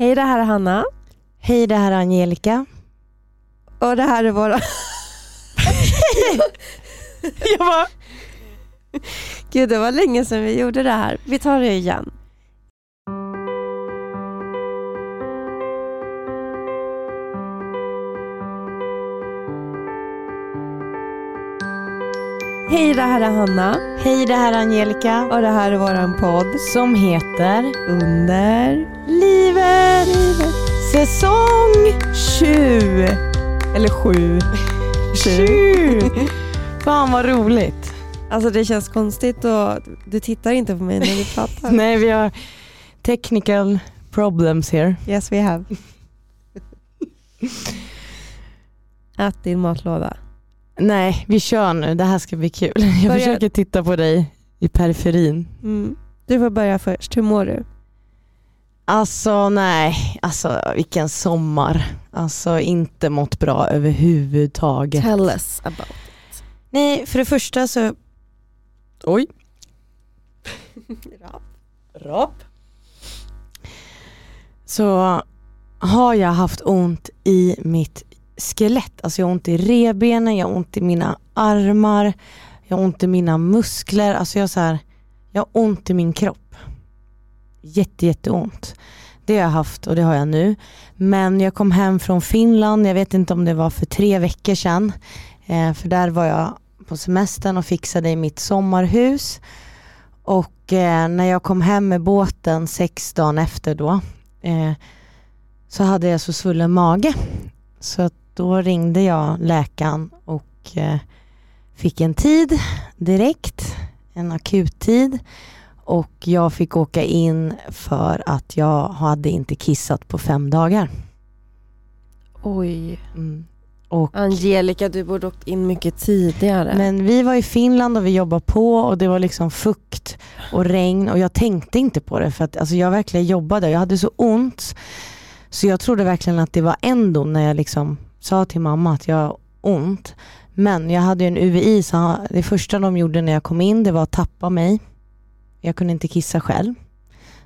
Hej, det här är Hanna. Hej, det här är Angelica. Och det här är våra... Jag bara... Gud, det var länge sedan vi gjorde det här. Vi tar det igen. Hej, det här är Hanna. Hej, det här är Angelica. Och det här är våran podd. Som heter Under Livet. säsong 7. Eller 7. Tju! Fan vad roligt. Alltså det känns konstigt och du tittar inte på mig när vi pratar. Nej, vi har technical problems here. Yes we have. Ät din matlåda. Nej, vi kör nu. Det här ska bli kul. Jag Börja- försöker titta på dig i periferin. Mm. Du får börja först. Hur mår du? Alltså nej, alltså vilken sommar. Alltså inte mått bra överhuvudtaget. Tell us about. Nej, för det första så... Oj. Rap. Så har jag haft ont i mitt skelett. Alltså jag har ont i revbenen, jag har ont i mina armar, jag har ont i mina muskler. Alltså jag har, så här, jag har ont i min kropp. Jätte, jätteont. Det har jag haft och det har jag nu. Men jag kom hem från Finland, jag vet inte om det var för tre veckor sedan. Eh, för där var jag på semestern och fixade i mitt sommarhus. Och eh, när jag kom hem med båten sex dagen efter då eh, så hade jag så svullen mage. Så att då ringde jag läkaren och eh, fick en tid direkt, en akuttid. Och jag fick åka in för att jag hade inte kissat på fem dagar. Oj. Mm. Och Angelica, du borde åkt in mycket tidigare. Men vi var i Finland och vi jobbade på och det var liksom fukt och regn och jag tänkte inte på det för att alltså jag verkligen jobbade. Jag hade så ont så jag trodde verkligen att det var ändå när jag liksom sa till mamma att jag har ont. Men jag hade ju en UVI så det första de gjorde när jag kom in det var att tappa mig. Jag kunde inte kissa själv.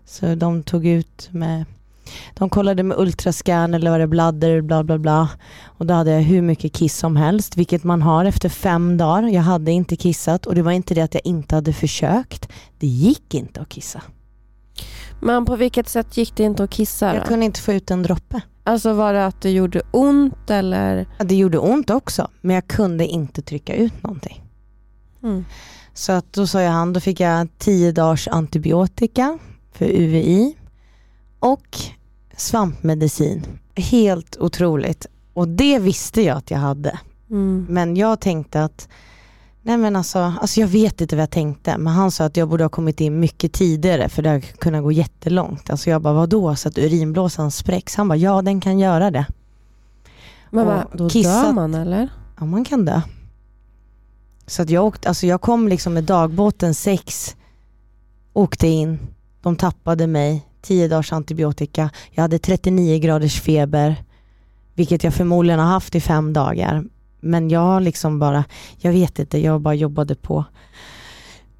Så de tog ut med de kollade med ultrascan eller var det bladder bla bla bla. Och då hade jag hur mycket kiss som helst, vilket man har efter fem dagar. Jag hade inte kissat och det var inte det att jag inte hade försökt. Det gick inte att kissa. Men på vilket sätt gick det inte att kissa då? Jag kunde inte få ut en droppe. Alltså var det att det gjorde ont eller? Ja, Det gjorde ont också, men jag kunde inte trycka ut någonting. Mm. Så att då sa jag han, då fick jag 10 dagars antibiotika för UVI och svampmedicin. Helt otroligt. Och det visste jag att jag hade. Mm. Men jag tänkte att, nej men alltså, alltså jag vet inte vad jag tänkte, men han sa att jag borde ha kommit in mycket tidigare för det hade kunnat gå jättelångt. Alltså jag bara, vadå? Så att urinblåsan spräcks? Han bara, ja den kan göra det. Men va, då dör kissat- man eller? Ja man kan dö. Så att jag åkte, alltså jag kom liksom med dagbåten sex, åkte in, de tappade mig, 10 dagars antibiotika, jag hade 39 graders feber, vilket jag förmodligen har haft i fem dagar. Men jag har liksom bara, jag vet inte, jag bara jobbade på.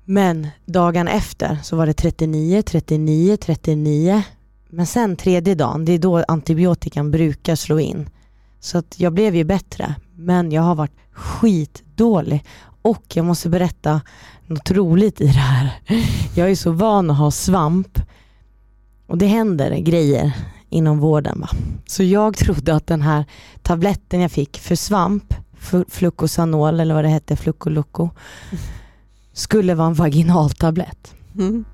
Men dagen efter så var det 39, 39, 39. Men sen tredje dagen, det är då antibiotikan brukar slå in. Så att jag blev ju bättre, men jag har varit skitdålig. Och jag måste berätta något roligt i det här. Jag är så van att ha svamp och det händer grejer inom vården. Va? Så jag trodde att den här tabletten jag fick för svamp, Flucosanol eller vad det hette, Flucoloco, skulle vara en vaginaltablett. Mm.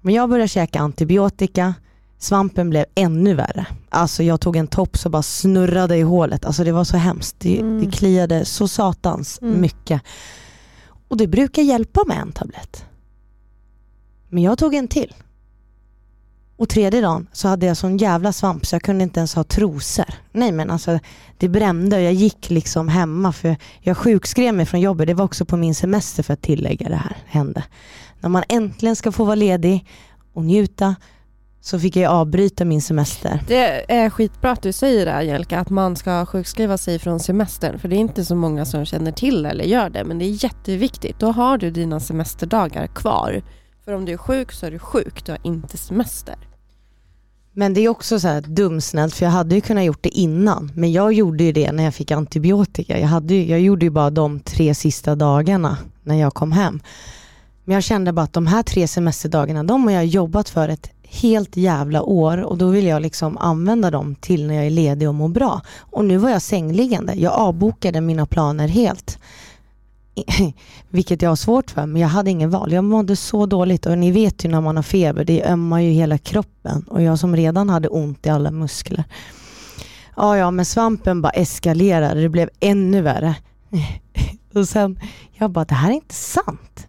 Men jag började käka antibiotika, svampen blev ännu värre. Alltså jag tog en tops och bara snurrade i hålet. Alltså det var så hemskt. Det, Mm. det kliade så satans Mm. mycket. Och det brukar hjälpa med en tablett. Men jag tog en till. Och tredje dagen så hade jag sån jävla svamp så jag kunde inte ens ha trosor. Nej men alltså det brände och jag gick liksom hemma för jag sjukskrev mig från jobbet. Det var också på min semester för att tillägga det här hände. När man äntligen ska få vara ledig och njuta så fick jag avbryta min semester. Det är skitbra att du säger det Angelica, att man ska sjukskriva sig från semestern. För det är inte så många som känner till det eller gör det. Men det är jätteviktigt. Då har du dina semesterdagar kvar. För om du är sjuk så är du sjuk, du har inte semester. Men det är också så här dumsnällt för jag hade ju kunnat gjort det innan. Men jag gjorde ju det när jag fick antibiotika. Jag, hade ju, jag gjorde ju bara de tre sista dagarna när jag kom hem. Men jag kände bara att de här tre semesterdagarna, de har jag jobbat för ett helt jävla år och då vill jag liksom använda dem till när jag är ledig och mår bra. Och nu var jag sängliggande. Jag avbokade mina planer helt. Vilket jag har svårt för, men jag hade ingen val. Jag mådde så dåligt och ni vet ju när man har feber, det ömmar ju hela kroppen och jag som redan hade ont i alla muskler. Ja, ja, men svampen bara eskalerade. Det blev ännu värre. och sen, jag bara, det här är inte sant.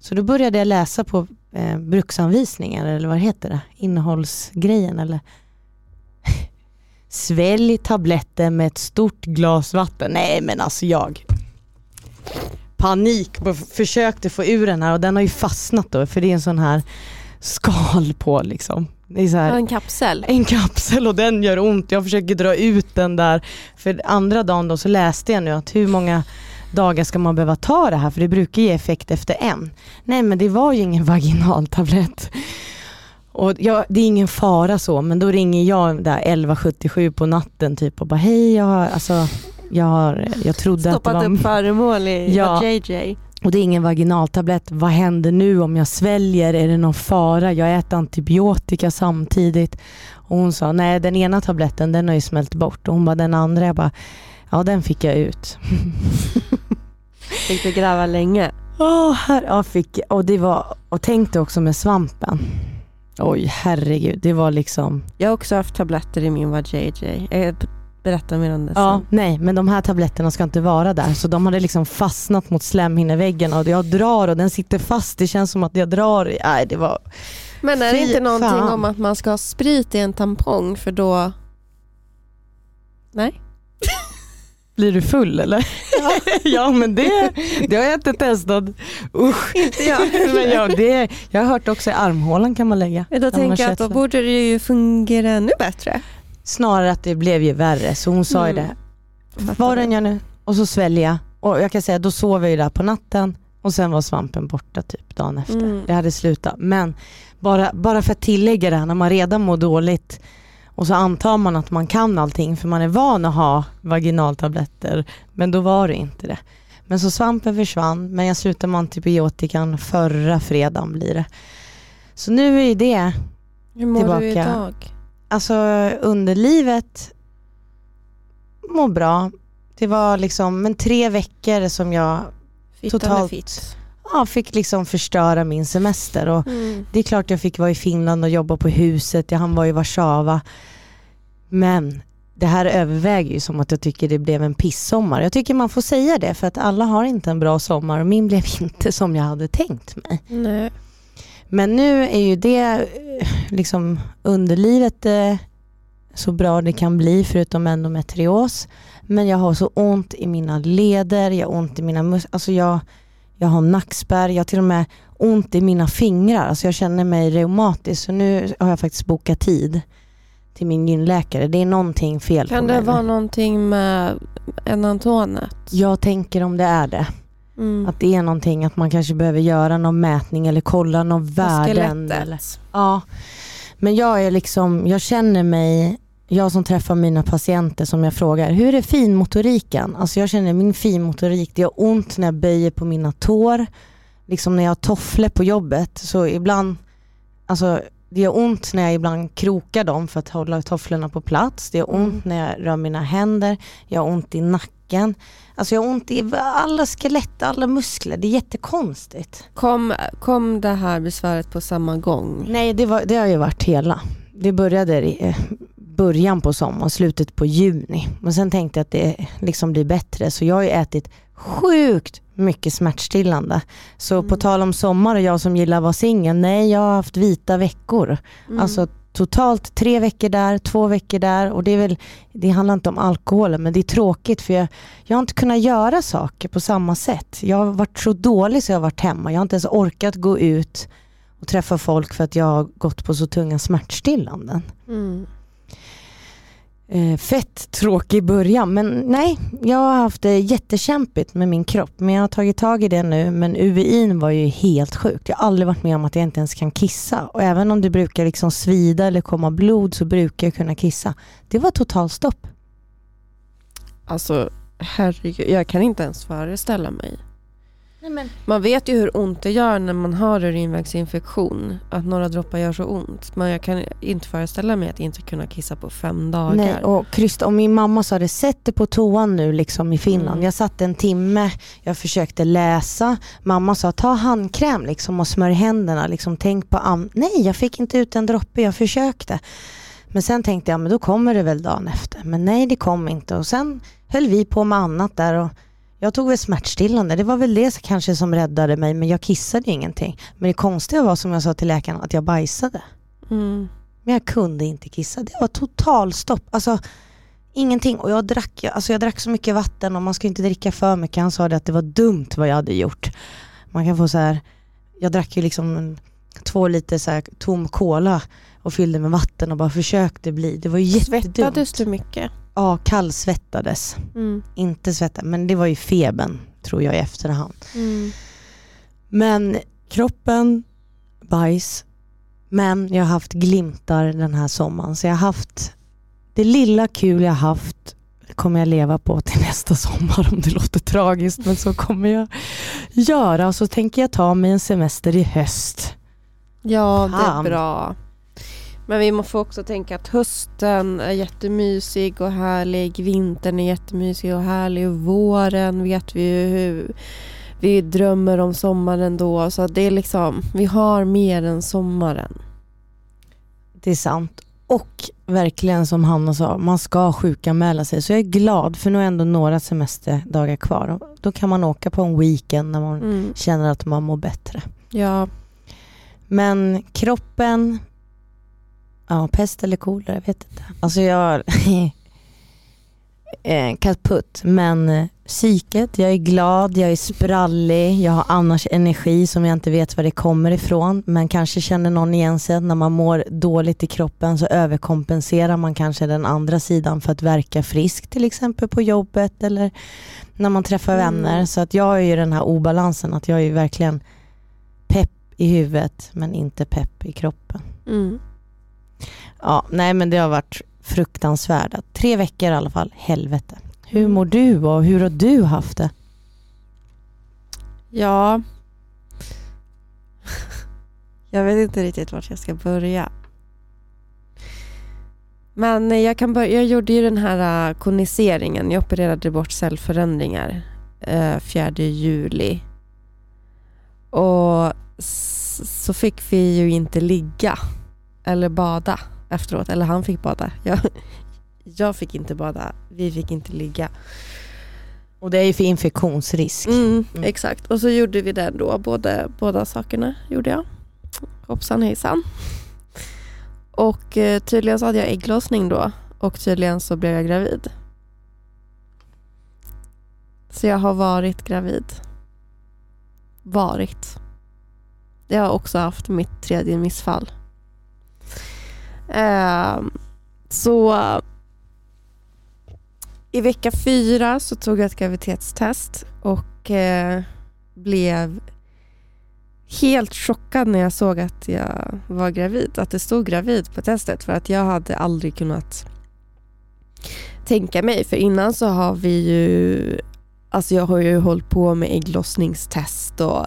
Så då började jag läsa på eh, bruksanvisningar eller vad heter det? Innehållsgrejen eller? Svälj tabletten med ett stort glas vatten. Nej men alltså jag panik och försökte få ur den här och den har ju fastnat då för det är en sån här skal på liksom. Här, en kapsel. En kapsel och den gör ont. Jag försöker dra ut den där. För andra dagen då så läste jag nu att hur många dagar ska man behöva ta det här? För det brukar ge effekt efter en. Nej men det var ju ingen vaginaltablett. Och jag, det är ingen fara så, men då ringer jag där 1177 på natten typ och bara hej, jag har, alltså, jag, har, jag trodde Stoppat att det var... upp föremål i Ja. JJ. Och det är ingen vaginaltablett. Vad händer nu om jag sväljer? Är det någon fara? Jag äter antibiotika samtidigt. Och hon sa, nej den ena tabletten den har ju smält bort. Och hon bara, den andra, jag bara, ja den fick jag ut. Fick du gräva länge? Åh, här, ja, fick, och, det var, och tänkte också med svampen. Oj herregud, det var liksom, Jag har också haft tabletter i min JJ. Jag berättar mer om det ja sen. nej men de här tabletterna ska inte vara där. Så de hade liksom fastnat mot slemhinneväggen och jag drar och den sitter fast. Det känns som att jag drar, i- nej det var, Men är det inte någonting fan. om att man ska ha sprit i en tampong för då... Nej? blir du full eller? ja men det, det har jag inte testat. Usch. Inte jag. men ja, det, jag har hört också i armhålan kan man lägga. Då tänker jag att då borde det ju fungera ännu bättre. Snarare att det blev ju värre så hon sa ju Mm. det. Vad du? den gör nu? Och så sväljer jag. Och jag kan säga då sov jag ju där på natten och sen var svampen borta typ dagen efter. Mm. Det hade slutat. Men bara, bara för att tillägga det här när man redan mår dåligt och så antar man att man kan allting för man är van att ha vaginaltabletter. Men då var det inte det. Men så svampen försvann men jag slutade med antibiotikan förra fredagen blir det. Så nu är ju det Hur mår du Tillbaka. idag? Alltså underlivet mår bra. Det var liksom, men tre veckor som jag Fittan Totalt. ja, fick liksom förstöra min semester. Och Mm. det är klart jag fick vara i Finland och jobba på huset, jag hann vara i Warszawa. Men det här överväger ju som att jag tycker det blev en pissommar. Jag tycker man får säga det för att alla har inte en bra sommar och min blev inte som jag hade tänkt mig. Nej. Men nu är ju det eh, liksom underlivet eh, så bra det kan bli förutom endometrios. Men jag har så ont i mina leder, jag har ont i mina muskler. Alltså jag, jag har nackspärr, jag har till och med ont i mina fingrar. Alltså jag känner mig reumatisk. Så nu har jag faktiskt bokat tid till min gynläkare. Det är någonting fel Kan på det mig. vara någonting med enantonet? Jag tänker om det är det. Mm. Att det är någonting, att man kanske behöver göra någon mätning eller kolla någon värden. Eller. Ja, men jag är liksom, jag känner mig, jag som träffar mina patienter som jag frågar, hur är finmotoriken? Alltså jag känner min finmotorik, det gör ont när jag böjer på mina tår. Liksom när jag har tofflor på jobbet så ibland, alltså det gör ont när jag ibland krokar dem för att hålla tofflorna på plats. Det gör ont Mm. när jag rör mina händer, jag har ont i nacken. Alltså jag har ont i alla skelett, alla muskler. Det är jättekonstigt. Kom, kom det här besväret på samma gång? Nej, det, var, det har ju varit hela. Det började i eh, början på sommaren, slutet på juni. Men sen tänkte jag att det liksom blir bättre. Så jag har ju ätit sjukt mycket smärtstillande. Så på Mm. tal om sommar och jag som gillar att vara singel, nej jag har haft vita veckor. Mm. Alltså totalt tre veckor där, två veckor där och det är väl, det handlar inte om alkoholen men det är tråkigt för jag, jag har inte kunnat göra saker på samma sätt. Jag har varit så dålig så jag har varit hemma. Jag har inte ens orkat gå ut och träffa folk för att jag har gått på så tunga smärtstillanden. Mm eh, fett tråkig början. Men nej, jag har haft det jättekämpigt med min kropp. Men jag har tagit tag i det nu. Men UVI var ju helt sjukt. Jag har aldrig varit med om att jag inte ens kan kissa. Och även om det brukar liksom svida eller komma blod så brukar jag kunna kissa. Det var totalstopp. Alltså herregud, jag kan inte ens föreställa mig. Nej. Man vet ju hur ont det gör när man har urinvägsinfektion. Att några droppar gör så ont. Men jag kan inte föreställa mig att inte kunna kissa på fem dagar. Nej, och Krysta, och min mamma sa det, sätt det på toan nu liksom i Finland. Mm. Jag satt en timme, jag försökte läsa. Mamma sa, ta handkräm liksom och smörj händerna. Liksom, tänk på am Nej, jag fick inte ut en droppe, jag försökte. Men sen tänkte jag, men då kommer det väl dagen efter. Men nej, det kom inte. Och sen höll vi på med annat där. Och jag tog väl smärtstillande, det var väl det kanske som räddade mig, men jag kissade ingenting. Men det konstiga var som jag sa till läkaren, att jag bajsade. Mm. Men jag kunde inte kissa, det var totalstopp. Alltså, ingenting. Och jag drack, alltså jag drack så mycket vatten och man ska inte dricka för mycket. Han sa det att det var dumt vad jag hade gjort. Man kan få så här, jag drack ju liksom två liter så här tom cola och fyllde med vatten och bara försökte bli. Det var ju jättedumt. Svettades du mycket? Ja, kallsvettades. Mm. Inte svettad, men det var ju febern tror jag i efterhand. Mm. Men kroppen, bajs, men jag har haft glimtar den här sommaren. Så jag har haft det lilla kul jag haft kommer jag leva på till nästa sommar om det låter tragiskt men så kommer jag göra och så tänker jag ta mig en semester i höst. Ja, det är bra. Men vi måste också tänka att hösten är jättemysig och härlig. Vintern är jättemysig och härlig. Och våren vet vi ju hur vi drömmer om sommaren då. Så det är liksom, vi har mer än sommaren. Det är sant. Och verkligen som Hanna sa, man ska sjukanmäla sig. Så jag är glad för nu är ändå några semesterdagar kvar. Då kan man åka på en weekend när man mm. känner att man mår bättre. Ja. Men kroppen, Ja, pest eller kolera, jag vet inte. Alltså jag eh, kaputt, men eh, psyket, jag är glad, jag är sprallig, jag har annars energi som jag inte vet var det kommer ifrån. Men kanske känner någon igen sig när man mår dåligt i kroppen så överkompenserar man kanske den andra sidan för att verka frisk till exempel på jobbet eller när man träffar mm. vänner. Så att jag är ju den här obalansen att jag är verkligen pepp i huvudet men inte pepp i kroppen. Mm. Ja, nej men det har varit fruktansvärda. Tre veckor i alla fall. Helvete. Hur mår du och hur har du haft det? Ja, jag vet inte riktigt vart jag ska börja. Men jag, kan börja, jag gjorde ju den här äh, koniseringen. Jag opererade bort cellförändringar äh, 4 juli. Och så fick vi ju inte ligga eller bada efteråt. Eller han fick bada. Jag, jag fick inte bada. Vi fick inte ligga. Och det är ju för infektionsrisk. Mm, mm. Exakt. Och så gjorde vi det då. Både, båda sakerna gjorde jag. Hoppsan hejsan. Och eh, tydligen så hade jag ägglossning då. Och tydligen så blev jag gravid. Så jag har varit gravid. Varit. Jag har också haft mitt tredje missfall. Eh, så i vecka fyra så tog jag ett graviditetstest och eh, blev helt chockad när jag såg att jag var gravid. Att det stod gravid på testet för att jag hade aldrig kunnat tänka mig. För innan så har vi ju, alltså jag har ju hållit på med ägglossningstest och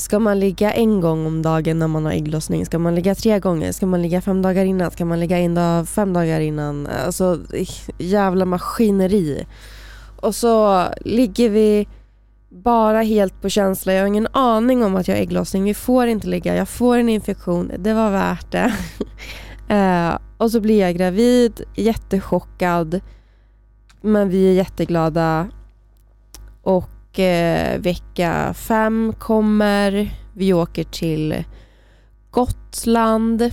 Ska man ligga en gång om dagen när man har ägglossning? Ska man ligga tre gånger? Ska man ligga fem dagar innan? Ska man ligga en dag, fem dagar innan? Alltså jävla maskineri. Och så ligger vi bara helt på känsla. Jag har ingen aning om att jag har ägglossning. Vi får inte ligga. Jag får en infektion. Det var värt det. Eh, och så blir jag gravid, jättechockad. Men vi är jätteglada. Och och eh, vecka fem kommer. Vi åker till Gotland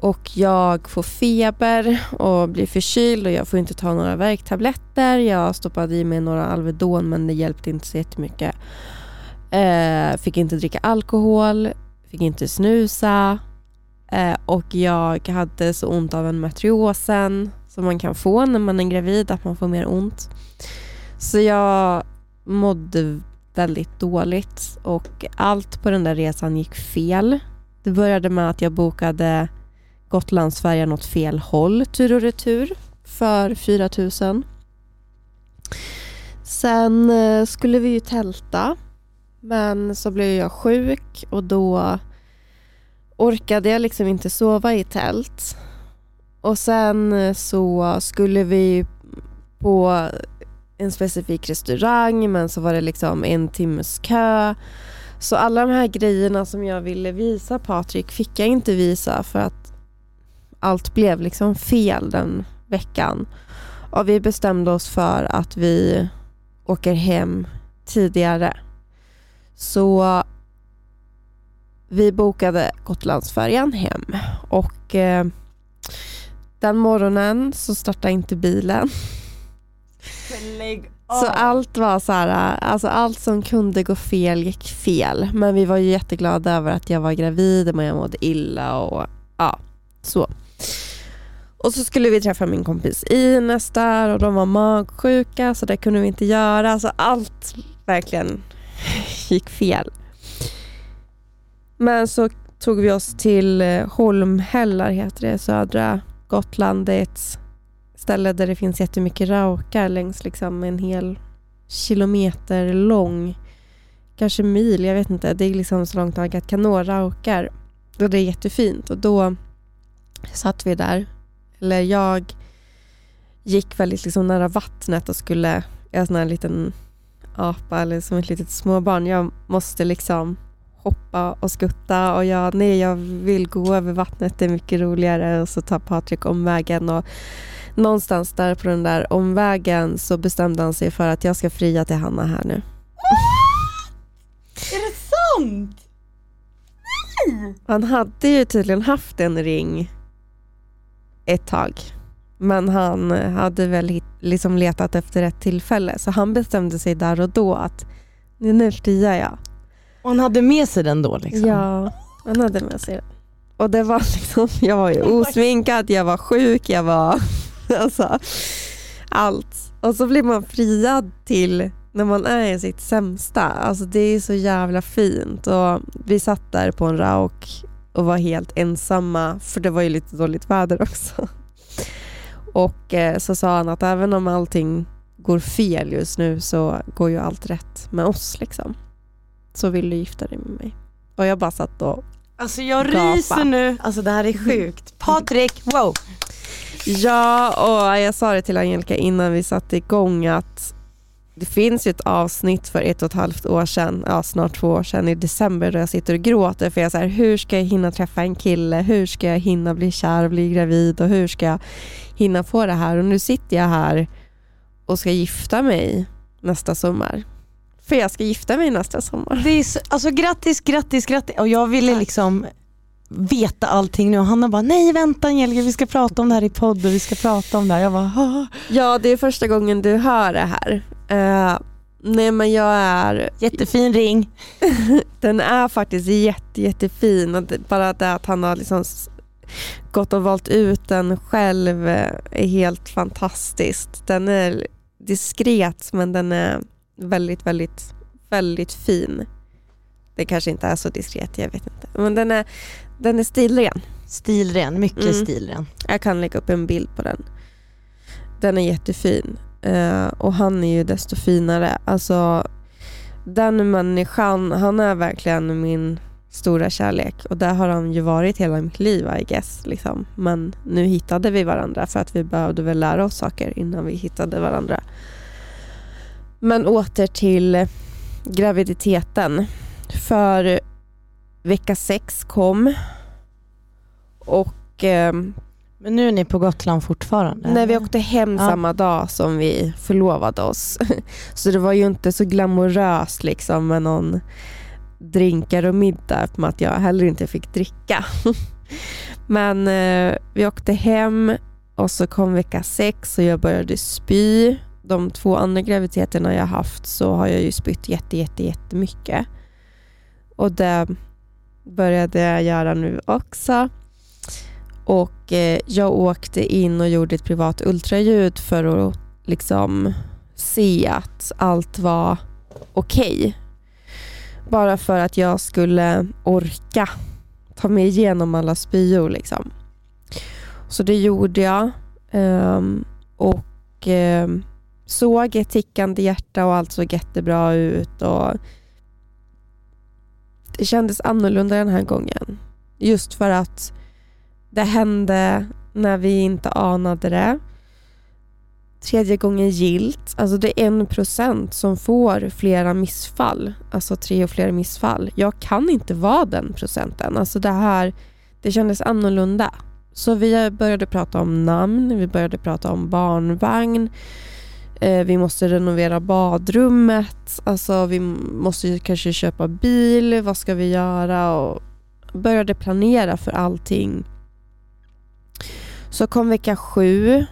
och jag får feber och blir förkyld och jag får inte ta några värktabletter. Jag stoppade i mig några Alvedon men det hjälpte inte så jättemycket. Eh, fick inte dricka alkohol, fick inte snusa eh, och jag hade så ont av en matriosen som man kan få när man är gravid, att man får mer ont. Så jag mådde väldigt dåligt och allt på den där resan gick fel. Det började med att jag bokade Gotlandsfärjan åt fel håll tur och retur för 4 000. Sen eh, skulle vi ju tälta men så blev jag sjuk och då orkade jag liksom inte sova i tält. Och sen eh, så skulle vi på en specifik restaurang men så var det liksom en timmes kö. Så alla de här grejerna som jag ville visa Patrik fick jag inte visa för att allt blev liksom fel den veckan. Och vi bestämde oss för att vi åker hem tidigare. Så vi bokade Gotlandsfärjan hem och eh, den morgonen så startade inte bilen. Så allt var så här, alltså allt som kunde gå fel gick fel. Men vi var ju jätteglada över att jag var gravid men jag mådde illa och ja, så. Och så skulle vi träffa min kompis Ines där och de var magsjuka så det kunde vi inte göra. Alltså allt verkligen gick fel. Men så tog vi oss till eh, Holmhällar, heter det, södra Gotland. Det är ett ställe där det finns jättemycket raukar längs liksom en hel kilometer lång, kanske mil, jag vet inte. Det är liksom så långt ögat kan nå raukar. Och det är jättefint och då satt vi där. Eller jag gick väldigt liksom nära vattnet och skulle, jag är en sån här liten apa eller som ett litet småbarn. Jag måste liksom hoppa och skutta och jag, nej jag vill gå över vattnet, det är mycket roligare och så tar Patrik omvägen och någonstans där på den där omvägen så bestämde han sig för att jag ska fria till Hanna här nu. Är det sant? Nej! Han hade ju tydligen haft en ring ett tag. Men han hade väl liksom letat efter ett tillfälle så han bestämde sig där och då att nu friar jag. Och han hade med sig den då? Liksom. Ja, han hade med sig den. Och det var liksom, jag var ju osminkad, jag var sjuk, jag var alltså allt. Och så blir man friad till när man är i sitt sämsta. Alltså det är så jävla fint. Och vi satt där på en rauk och var helt ensamma för det var ju lite dåligt väder också. Och eh, så sa han att även om allting går fel just nu så går ju allt rätt med oss liksom. Så vill du gifta dig med mig? Och jag bara satt och Alltså jag gapa. ryser nu. Alltså det här är sjukt. Patrik, wow. Ja, och jag sa det till Angelica innan vi satte igång att det finns ju ett avsnitt för ett och ett halvt år sedan, ja, snart två år sedan i december då jag sitter och gråter för jag säger hur ska jag hinna träffa en kille, hur ska jag hinna bli kär och bli gravid? Och hur ska jag hinna få det här? Och nu sitter jag här och ska gifta mig nästa sommar. För jag ska gifta mig nästa sommar. Det är så, alltså grattis, grattis, grattis. Och jag ville liksom veta allting nu och Hanna bara nej vänta Angelica vi ska prata om det här i podd och vi ska prata om det här. Jag bara, Haha. Ja det är första gången du hör det här. Uh, nej men jag är... Jättefin ring. den är faktiskt jätte, jättefin och det, bara det att han har liksom gått och valt ut den själv eh, är helt fantastiskt. Den är diskret men den är väldigt, väldigt, väldigt fin. Det kanske inte är så diskret, jag vet inte. Men den är, den är stilren. Stilren, mycket mm. stilren. Jag kan lägga upp en bild på den. Den är jättefin. Uh, och han är ju desto finare. Alltså, den människan, han är verkligen min stora kärlek och där har han ju varit hela mitt liv I guess. Liksom. Men nu hittade vi varandra för att vi behövde väl lära oss saker innan vi hittade varandra. Men åter till graviditeten. För vecka sex kom och eh, men nu är ni på Gotland fortfarande? Nej, vi åkte hem ja. samma dag som vi förlovade oss. Så det var ju inte så glamoröst liksom med någon drinkar och middag med att jag heller inte fick dricka. Men eh, vi åkte hem och så kom vecka sex och jag började spy. De två andra graviditeterna jag haft så har jag ju spytt jätte, jätte, jättemycket. Och det började jag göra nu också. Och eh, jag åkte in och gjorde ett privat ultraljud för att liksom se att allt var okej. Okay. Bara för att jag skulle orka ta mig igenom alla spyor. Liksom. Så det gjorde jag. Ehm, och ehm, såg ett tickande hjärta och allt såg jättebra ut. Och det kändes annorlunda den här gången. Just för att det hände när vi inte anade det. Tredje gången gilt. Alltså det är en procent som får flera missfall. Alltså tre och flera missfall. Jag kan inte vara den procenten. Alltså det här, det kändes annorlunda. Så vi började prata om namn, vi började prata om barnvagn. Eh, vi måste renovera badrummet. Alltså vi måste kanske köpa bil. Vad ska vi göra? Och började planera för allting. Så kom vecka sju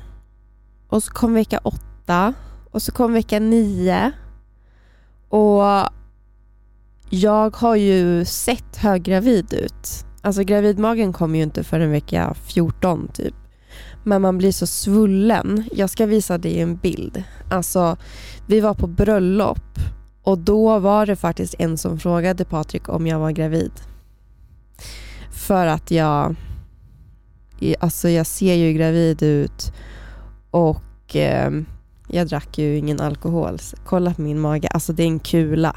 och så kom vecka åtta och så kom vecka nio. Och jag har ju sett höggravid ut. Alltså gravidmagen kom ju inte förrän vecka 14 typ. Men man blir så svullen. Jag ska visa dig en bild. Alltså, vi var på bröllop och då var det faktiskt en som frågade Patrik om jag var gravid. För att jag, alltså jag ser ju gravid ut och eh, jag drack ju ingen alkohol. Kolla på min mage, alltså det är en kula.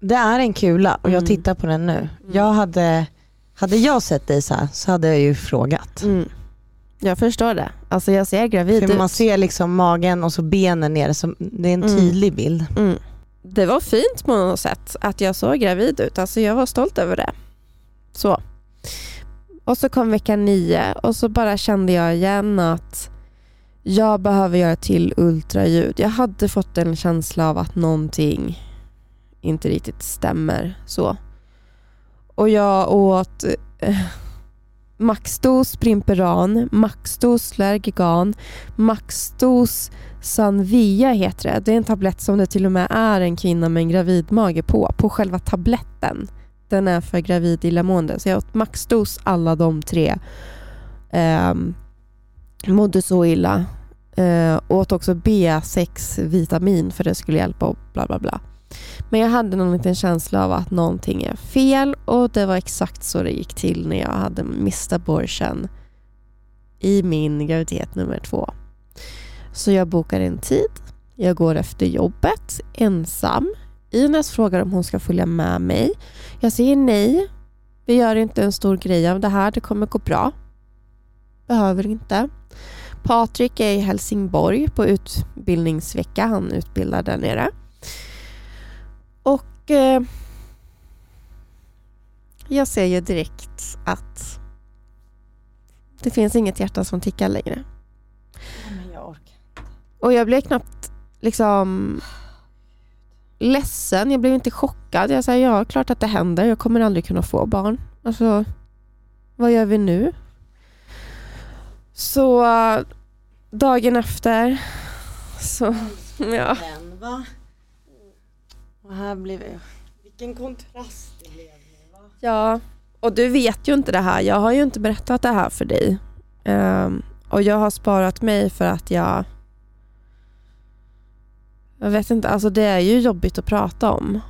Det är en kula och jag mm. tittar på den nu. Mm. Jag hade, hade jag sett dig så här så hade jag ju frågat. Mm. Jag förstår det. Alltså jag ser gravid För ut. Man ser liksom magen och så benen ner. Så det är en mm. tydlig bild. Mm. Det var fint på något sätt att jag såg gravid ut. Alltså jag var stolt över det. Så. Och så kom vecka nio och så bara kände jag igen att jag behöver göra till ultraljud. Jag hade fått en känsla av att någonting inte riktigt stämmer. så. Och jag åt eh, maxdos Brimperan, maxdos Lergigan, maxdos Sanvia heter det. Det är en tablett som det till och med är en kvinna med en gravidmage på, på själva tabletten. Den är för gravid illamående. Så jag åt maxdos alla de tre. Eh, mådde så illa. Eh, åt också B6-vitamin för det skulle hjälpa och bla bla bla. Men jag hade någon liten känsla av att någonting är fel och det var exakt så det gick till när jag hade missed abortion i min graviditet nummer två. Så jag bokar en tid. Jag går efter jobbet ensam. Ines frågar om hon ska följa med mig. Jag säger nej. Vi gör inte en stor grej av det här. Det kommer gå bra. Behöver inte. Patrik är i Helsingborg på utbildningsvecka. Han utbildar där nere. Och eh, jag ser ju direkt att det finns inget hjärta som tickar längre. Men jag orkar Och jag blev knappt liksom ledsen. Jag blev inte chockad. Jag sa ja, klart att det händer. Jag kommer aldrig kunna få barn. Alltså, vad gör vi nu? Så dagen efter så, ja. Och här blev det, vilken kontrast det blev nu va? Ja, och du vet ju inte det här. Jag har ju inte berättat det här för dig. Um, och jag har sparat mig för att jag jag vet inte, alltså det är ju jobbigt att prata om.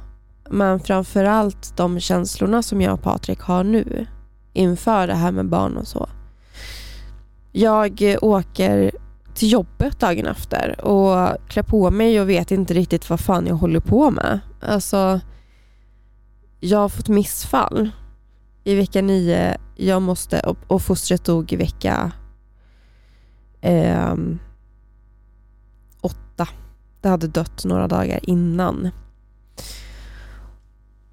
Men framförallt de känslorna som jag och Patrik har nu inför det här med barn och så. Jag åker till jobbet dagen efter och klär på mig och vet inte riktigt vad fan jag håller på med. Alltså, jag har fått missfall i vecka nio. Jag måste, och, och fostret dog i vecka eh, åtta. Det hade dött några dagar innan.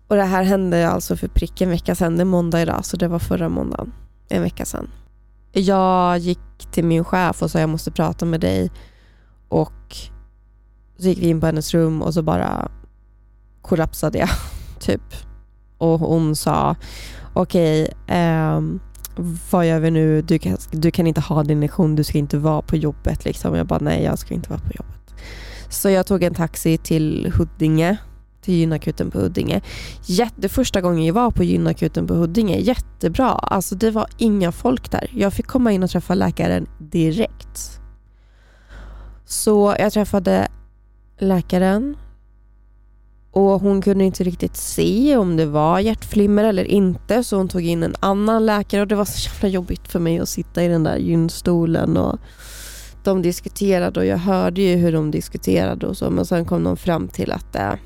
Och Det här hände alltså för prick en vecka sedan. Det är måndag idag, så det var förra måndagen. En vecka sedan. Jag gick till min chef och sa jag måste prata med dig. Och så gick vi in på hennes rum och så bara kollapsade jag. typ. Och hon sa okej, okay, eh, vad gör vi nu? Du kan, du kan inte ha din lektion, du ska inte vara på jobbet. Liksom. Jag bara nej, jag ska inte vara på jobbet. Så jag tog en taxi till Huddinge till gynakuten på Huddinge. Jätte, första gången jag var på gynakuten på Huddinge, jättebra. Alltså det var inga folk där. Jag fick komma in och träffa läkaren direkt. Så jag träffade läkaren och hon kunde inte riktigt se om det var hjärtflimmer eller inte så hon tog in en annan läkare och det var så jävla jobbigt för mig att sitta i den där gynstolen och de diskuterade och jag hörde ju hur de diskuterade och så men sen kom de fram till att det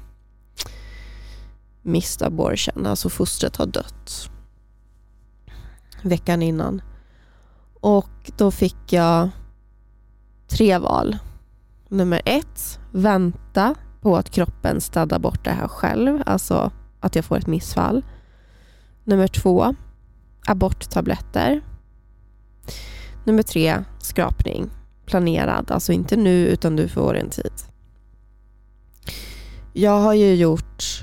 missed abortion, alltså fostret har dött veckan innan. Och då fick jag tre val. Nummer ett, vänta på att kroppen städar bort det här själv, alltså att jag får ett missfall. Nummer två, aborttabletter. Nummer tre, skrapning. Planerad, alltså inte nu utan du får en tid. Jag har ju gjort,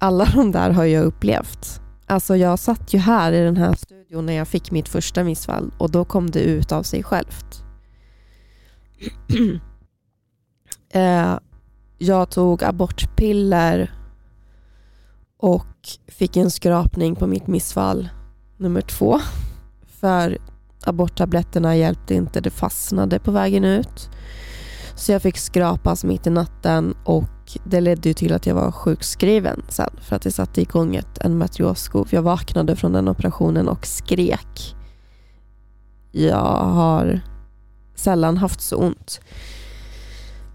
alla de där har jag upplevt. Alltså jag satt ju här i den här studion när jag fick mitt första missfall och då kom det ut av sig självt. eh, jag tog abortpiller och fick en skrapning på mitt missfall nummer två. För aborttabletterna hjälpte inte, det fastnade på vägen ut. Så jag fick skrapas mitt i natten och det ledde ju till att jag var sjukskriven sen för att det satte igång ett endometrioskov. Jag vaknade från den operationen och skrek. Jag har sällan haft så ont.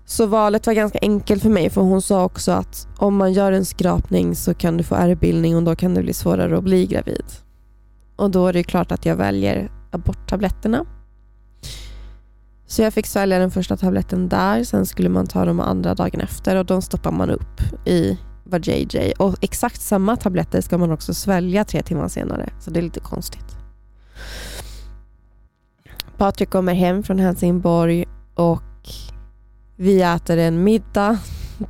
Så valet var ganska enkelt för mig för hon sa också att om man gör en skrapning så kan du få ärrbildning och då kan det bli svårare att bli gravid. Och då är det klart att jag väljer aborttabletterna. Så jag fick svälja den första tabletten där, sen skulle man ta de andra dagen efter och de stoppar man upp i JJ. Och exakt samma tabletter ska man också svälja tre timmar senare, så det är lite konstigt. Patrik kommer hem från Helsingborg och vi äter en middag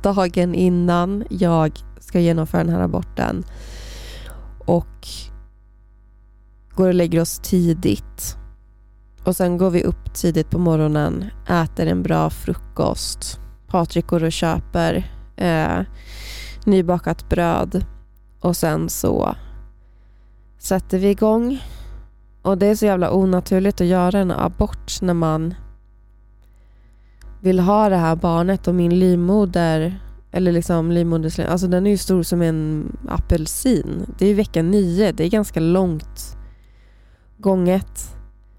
dagen innan jag ska genomföra den här aborten och går och lägger oss tidigt. Och sen går vi upp tidigt på morgonen, äter en bra frukost. Patrik går och köper eh, nybakat bröd och sen så sätter vi igång. Och det är så jävla onaturligt att göra en abort när man vill ha det här barnet och min livmoder eller liksom livmoderslim, alltså den är ju stor som en apelsin. Det är vecka nio, det är ganska långt gånget.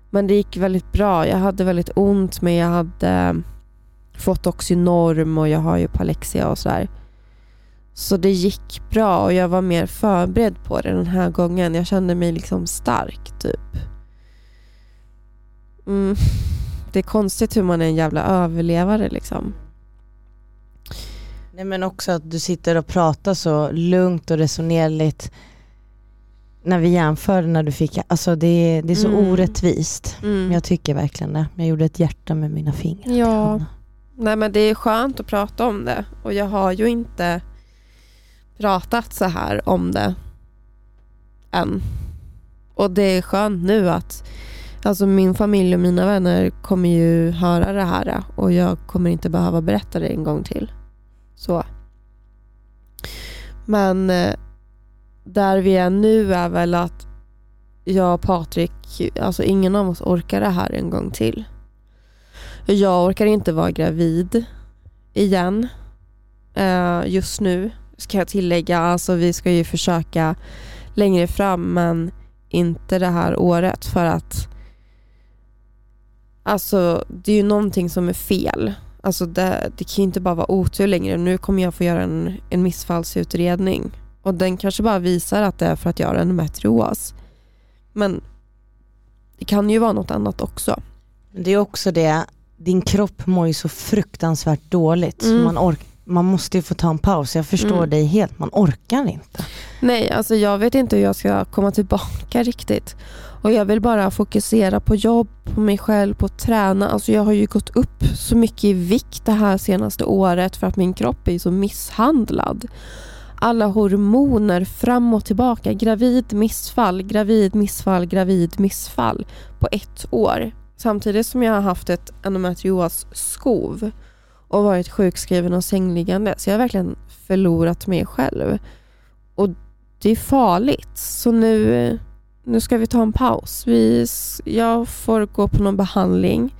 Men det gick väldigt bra. Jag hade väldigt ont men jag hade eh, fått Oxynorm och jag har ju Palexia och sådär. Så det gick bra och jag var mer förberedd på det den här gången. Jag kände mig liksom stark typ. Mm det är konstigt hur man är en jävla överlevare liksom. Nej men också att du sitter och pratar så lugnt och resonerligt när vi jämför när du fick, alltså det, det är så mm. orättvist. Mm. Jag tycker verkligen det. Jag gjorde ett hjärta med mina fingrar. Ja. Nej men det är skönt att prata om det och jag har ju inte pratat så här om det än. Och det är skönt nu att Alltså min familj och mina vänner kommer ju höra det här och jag kommer inte behöva berätta det en gång till. Så. Men eh, där vi är nu är väl att jag och Patrik, alltså ingen av oss orkar det här en gång till. Jag orkar inte vara gravid igen eh, just nu ska jag tillägga. Alltså vi ska ju försöka längre fram men inte det här året för att Alltså det är ju någonting som är fel. Alltså det, det kan ju inte bara vara otur längre. Nu kommer jag få göra en, en missfallsutredning. Och den kanske bara visar att det är för att jag har endometrios. Men det kan ju vara något annat också. Det är också det, din kropp mår ju så fruktansvärt dåligt. Mm. Man, ork man måste ju få ta en paus. Jag förstår mm. dig helt, man orkar inte. Nej, alltså jag vet inte hur jag ska komma tillbaka riktigt. Och jag vill bara fokusera på jobb, på mig själv, på att träna. Alltså jag har ju gått upp så mycket i vikt det här senaste året för att min kropp är så misshandlad. Alla hormoner fram och tillbaka. Gravid, missfall, gravid, missfall, gravid, missfall på ett år. Samtidigt som jag har haft ett endometrios skov. och varit sjukskriven och sängliggande. Så jag har verkligen förlorat mig själv. Och det är farligt. Så nu, nu ska vi ta en paus. Vi, jag får gå på någon behandling.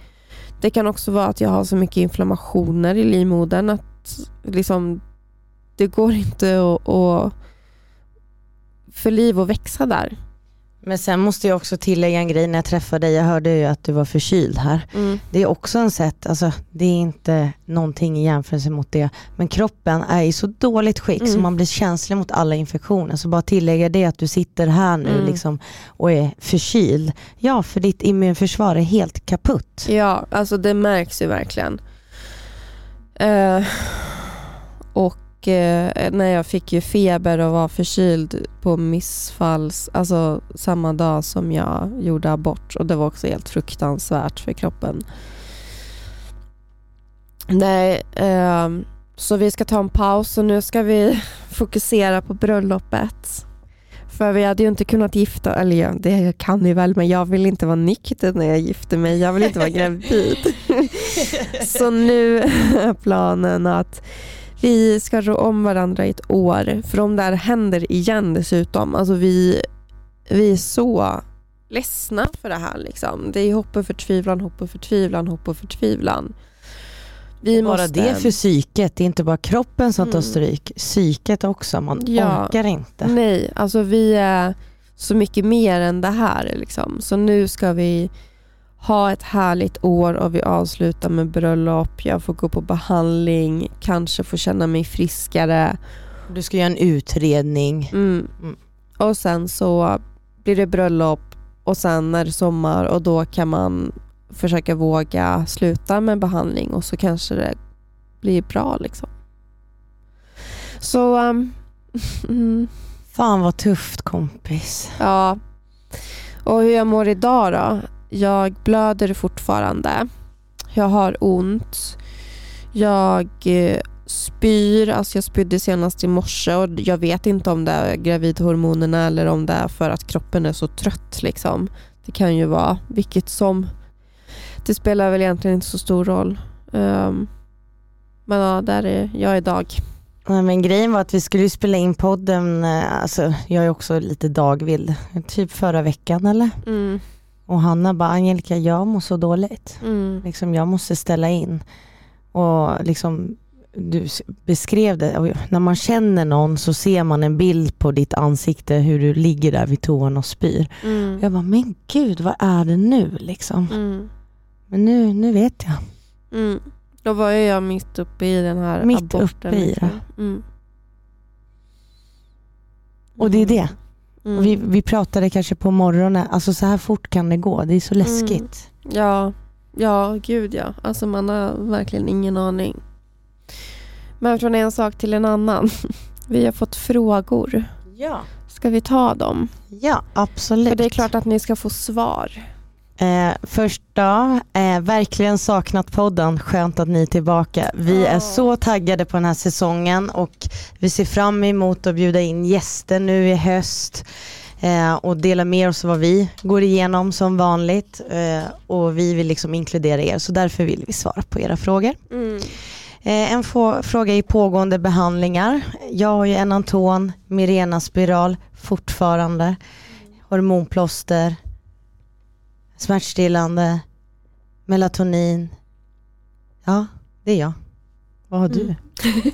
Det kan också vara att jag har så mycket inflammationer i livmodern att liksom, det går inte att, att för liv att växa där. Men sen måste jag också tillägga en grej när jag träffade dig. Jag hörde ju att du var förkyld här. Mm. Det är också en sätt, alltså det är inte någonting i jämförelse mot det. Men kroppen är i så dåligt skick Mm. så man blir känslig mot alla infektioner. Så bara tillägga det att du sitter här nu Mm. liksom och är förkyld. Ja, för ditt immunförsvar är helt kaputt. Ja, alltså det märks ju verkligen. Eh, och eh, när jag fick ju feber och var förkyld på missfalls, alltså samma dag som jag gjorde abort och det var också helt fruktansvärt för kroppen. Nej, ehm, så vi ska ta en paus och nu ska vi fokusera på bröllopet. För vi hade ju inte kunnat gifta, eller ja, det kan vi väl, men jag vill inte vara nykter när jag gifter mig. Jag vill inte vara gravid. Så nu är planen att vi ska rå om varandra i ett år. För om det här händer igen dessutom, alltså vi, vi är så ledsna för det här. Liksom. Det är hopp och förtvivlan, hopp och förtvivlan, hopp och förtvivlan. Vi bara måste... det för psyket, det är inte bara kroppen som tar Mm. stryk, psyket också, man Ja. orkar inte. Nej, alltså vi är så mycket mer än det här. Liksom. Så nu ska vi ha ett härligt år och vi avslutar med bröllop. Jag får gå på behandling, kanske få känna mig friskare. Du ska göra en utredning. Mm. Mm. Och sen så blir det bröllop och sen är det sommar och då kan man försöka våga sluta med behandling och så kanske det blir bra. Liksom. Så um, mm, Fan vad tufft kompis. Ja. Och hur jag mår idag då? Jag blöder fortfarande. Jag har ont. Jag eh, spyr. Alltså jag spydde senast i morse och jag vet inte om det är gravidhormonerna eller om det är för att kroppen är så trött. Liksom. Det kan ju vara vilket som. Det spelar väl egentligen inte så stor roll. Ehm, men ja, där är jag idag. Nej, men grejen var att vi skulle spela in podden, eh, alltså jag är också lite dagvild, typ förra veckan eller? Mm. Och Hanna bara, Angelica jag mår så dåligt. Mm. Liksom, jag måste ställa in. Och liksom, du beskrev det, när man känner någon så ser man en bild på ditt ansikte hur du ligger där vid toan och spyr. Mm. Jag bara, men gud vad är det nu liksom? Mm. Men nu, nu vet jag. Mm. Då var jag mitt uppe i den här Mitt aborten. uppe i liksom. det. Mm. Och det är det. Mm. Vi, vi pratade kanske på morgonen, alltså så här fort kan det gå, det är så läskigt. Ja, ja, gud ja. Alltså man har verkligen ingen aning. Men från en sak till en annan. Vi har fått frågor. Ja. Ska vi ta dem? Ja, absolut. För det är klart att ni ska få svar. Eh, först då, eh, verkligen saknat podden, skönt att ni är tillbaka. Vi Ja. är så taggade på den här säsongen och vi ser fram emot att bjuda in gäster nu i höst eh, och dela med oss av vad vi går igenom som vanligt eh, och vi vill liksom inkludera er så därför vill vi svara på era frågor. Mm. Eh, en fråga i pågående behandlingar. Jag har ju Enanton, Mirena spiral fortfarande, hormonplåster, smärtstillande, melatonin. Ja, det är jag. Vad har du? Mm.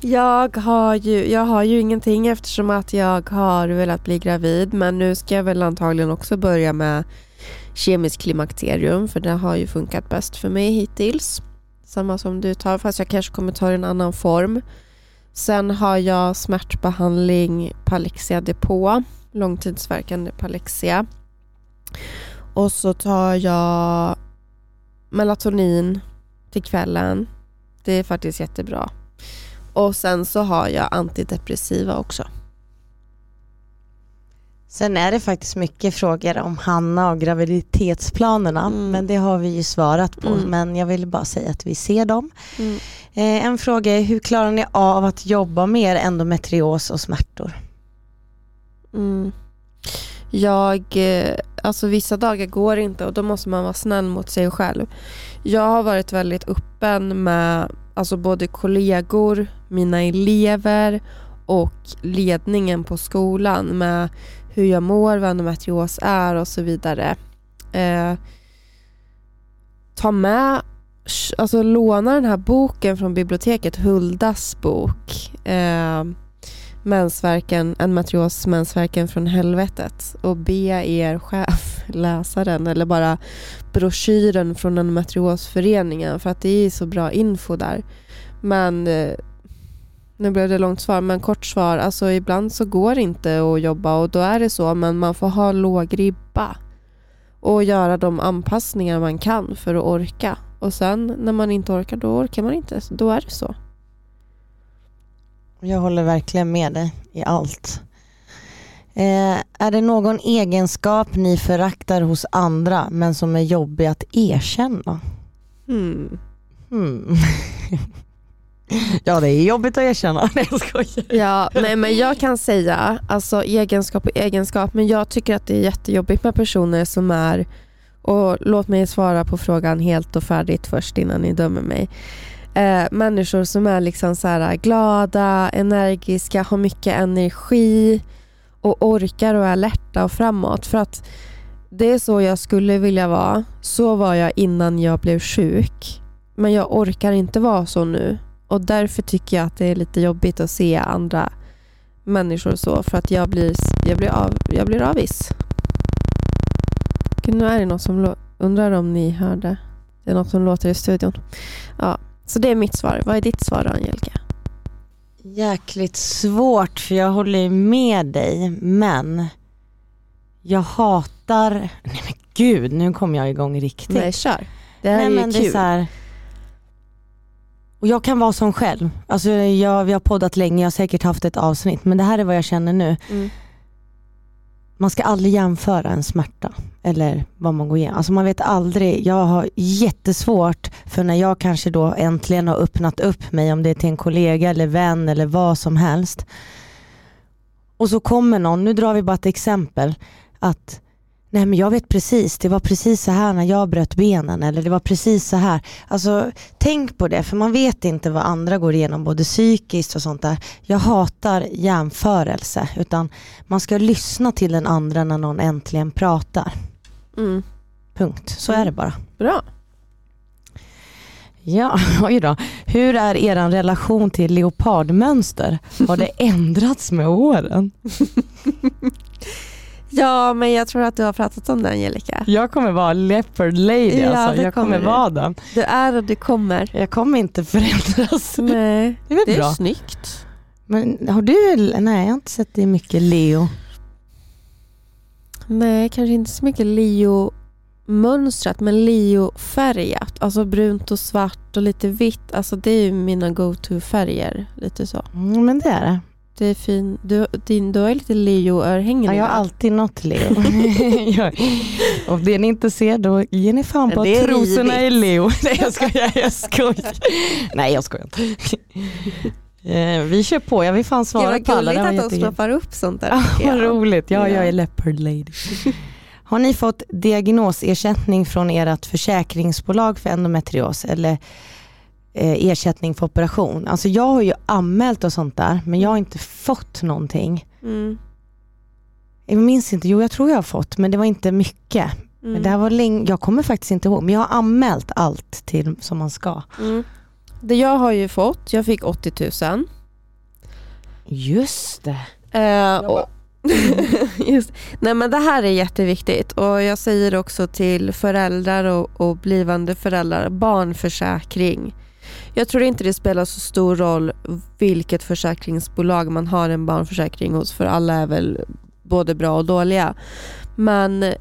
Jag har, ju, jag har ju ingenting eftersom att jag har velat bli gravid men nu ska jag väl antagligen också börja med kemisk klimakterium för det har ju funkat bäst för mig hittills. Samma som du tar fast jag kanske kommer ta det i en annan form. Sen har jag smärtbehandling Palexia Depå. långtidsverkande Palexia. Och så tar jag melatonin till kvällen. Det är faktiskt jättebra. Och sen så har jag antidepressiva också. Sen är det faktiskt mycket frågor om Hanna och graviditetsplanerna Mm. men det har vi ju svarat på Mm. men jag ville bara säga att vi ser dem. Eh, en fråga är hur klarar ni av att jobba med er endometrios och smärtor? Mm. Jag, eh, alltså vissa dagar går inte och då måste man vara snäll mot sig själv. Jag har varit väldigt öppen med alltså både kollegor, mina elever och ledningen på skolan med hur jag mår, vad endometrios är och så vidare. Eh, ta med, alltså låna den här boken från biblioteket, Huldas bok. Eh, mensvärken, en matrios mensvärken från helvetet och be er chef läsa den eller bara broschyren från en matriosföreningen för att det är så bra info där. Men eh, nu blev det långt svar, men kort svar. Alltså ibland så går det inte att jobba och då är det så, men man får ha låg ribba och göra de anpassningar man kan för att orka. Och sen när man inte orkar, då orkar man inte. Då är det så. Jag håller verkligen med dig i allt. Eh, är det någon egenskap ni föraktar hos andra men som är jobbig att erkänna? Hmm. Hmm. Ja det är jobbigt att erkänna. Nej jag skojar. Ja, nej, men jag kan säga, alltså egenskap och egenskap, men jag tycker att det är jättejobbigt med personer som är, och låt mig svara på frågan helt och färdigt först innan ni dömer mig. Eh, människor som är liksom så här äh, glada, energiska, har mycket energi och orkar och är alerta och framåt. För att det är så jag skulle vilja vara. Så var jag innan jag blev sjuk. Men jag orkar inte vara så nu. Och därför tycker jag att det är lite jobbigt att se andra människor så för att jag blir, jag blir, av, jag blir avis. Nu är det någon som undrar om ni hörde. Det är något som låter i studion. Ja, så det är mitt svar. Vad är ditt svar då, Angelica? Jäkligt svårt för jag håller med dig men jag hatar, nej men gud nu kommer jag igång riktigt. Nej kör. Det här nej, är ju men kul. Det är så här, och jag kan vara som själv. Alltså jag, vi har poddat länge, jag har säkert haft ett avsnitt men det här är vad jag känner nu. Mm. Man ska aldrig jämföra en smärta eller vad man går igenom. Alltså man vet aldrig. Jag har jättesvårt för när jag kanske då äntligen har öppnat upp mig om det är till en kollega eller vän eller vad som helst. Och så kommer någon, nu drar vi bara ett exempel, att Nej men jag vet precis, det var precis så här när jag bröt benen eller det var precis så här. Alltså tänk på det för man vet inte vad andra går igenom både psykiskt och sånt där. Jag hatar jämförelse utan man ska lyssna till den andra när någon äntligen pratar. Mm. Punkt, så är det bara. Bra. Ja, oj då. Hur är er relation till leopardmönster? Har det ändrats med åren? Ja, men jag tror att du har pratat om det Angelica. Jag kommer vara leopard lady Ja, alltså. Jag kommer kommer vara den. Du är och du kommer. Jag kommer inte förändras. Nej, Det är det är bra. snyggt. Men har du, nej jag har inte sett det mycket Leo. Nej, kanske inte så mycket Leo-mönstrat, men Leo-färgat. Alltså brunt och svart och lite vitt. Alltså det är ju mina go-to-färger. Lite så. Mm, men det är det. Det är fin. Du, din, du har lite Leo-örhängen Ja, jag har alltid något Leo. Om det ni inte ser då ger ni fan på att är trosorna är. Leo. Nej jag skojar, jag skojar. Nej jag skojar inte. Eh, Vi kör på, jag vill fan svara var på alla. gulligt Det var att de stoppar upp sånt där. Tycker vad roligt. Ja, Ja. jag är leopard lady. Har ni fått diagnosersättning från ert försäkringsbolag för endometrios eller eh, ersättning för operation? Alltså jag har ju anmält och sånt där men jag har inte fått någonting. Mm. Jag minns inte, jo jag tror jag har fått men det var inte mycket. Mm. Men det här var länge, jag kommer faktiskt inte ihåg men jag har anmält allt till som man ska. Mm. Det jag har ju fått, jag fick 80 000. Just det. Eh, och, just, nej men det här är jätteviktigt och jag säger också till föräldrar och, och blivande föräldrar, barnförsäkring. Jag tror inte det spelar så stor roll vilket försäkringsbolag man har en barnförsäkring hos för alla är väl både bra och dåliga. Men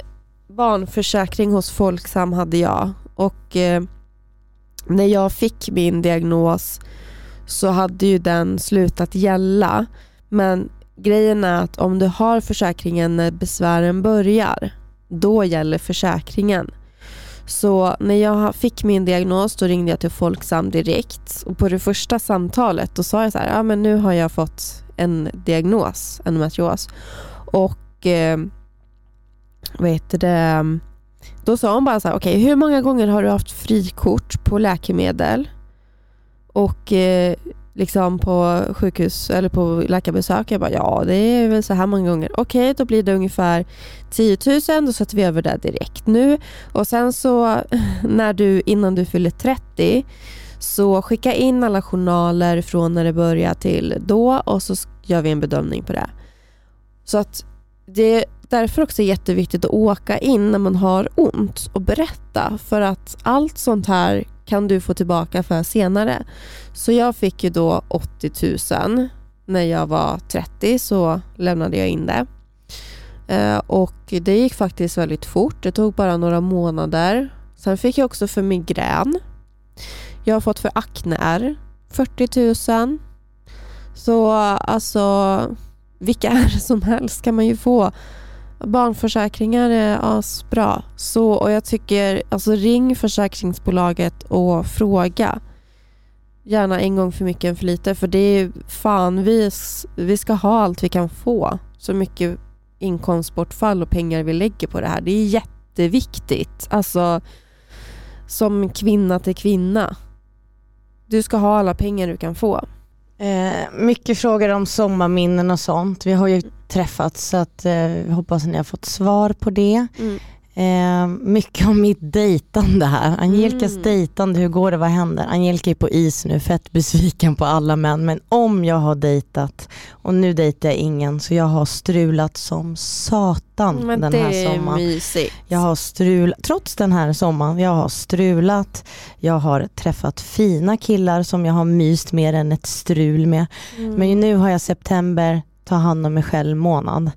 barnförsäkring hos Folksam hade jag och eh, när jag fick min diagnos så hade ju den slutat gälla. Men grejen är att om du har försäkringen när besvären börjar, då gäller försäkringen. Så när jag fick min diagnos då ringde jag till Folksam direkt. Och på det första samtalet då sa jag så här, ja men nu har jag fått en diagnos, endometrios. Och eh, vad heter det, då sa hon bara så här, okej hur många gånger har du haft frikort på läkemedel? Och eh, liksom på sjukhus eller på läkarbesök? Jag bara, ja det är väl så här många gånger. Okej, då blir det ungefär 10 000, då sätter vi över det direkt nu. Och sen så när du, innan du fyller 30 så skicka in alla journaler från när det börjar till då och så gör vi en bedömning på det. Så att det är därför också jätteviktigt att åka in när man har ont och berätta för att allt sånt här kan du få tillbaka för senare. Så jag fick ju då 80 000 när jag var 30 så lämnade jag in det. Eh, och det gick faktiskt väldigt fort. Det tog bara några månader. Sen fick jag också för migrän. Jag har fått för akneärr. 40 000. Så alltså vilka är det som helst kan man ju få. Barnförsäkringar är asbra. Så, och jag tycker, alltså ring försäkringsbolaget och fråga. Gärna en gång för mycket än för lite. För det är fan, vi, vi ska ha allt vi kan få. Så mycket inkomstbortfall och pengar vi lägger på det här. Det är jätteviktigt. Alltså, som kvinna till kvinna. Du ska ha alla pengar du kan få. Eh, mycket frågor om sommarminnen och sånt. Vi har ju träffats så att eh, hoppas ni har fått svar på det. Mm. Eh, mycket om mitt dejtande här. Angelicas mm. dejtande, hur går det, vad händer? Angelica är på is nu, fett besviken på alla män. Men om jag har dejtat, och nu dejtar jag ingen, så jag har strulat som satan men den här sommaren. Mysigt. Jag har strulat, trots den här sommaren, jag har strulat, jag har träffat fina killar som jag har myst mer än ett strul med. Mm. Men nu har jag september, ta hand om mig själv månad.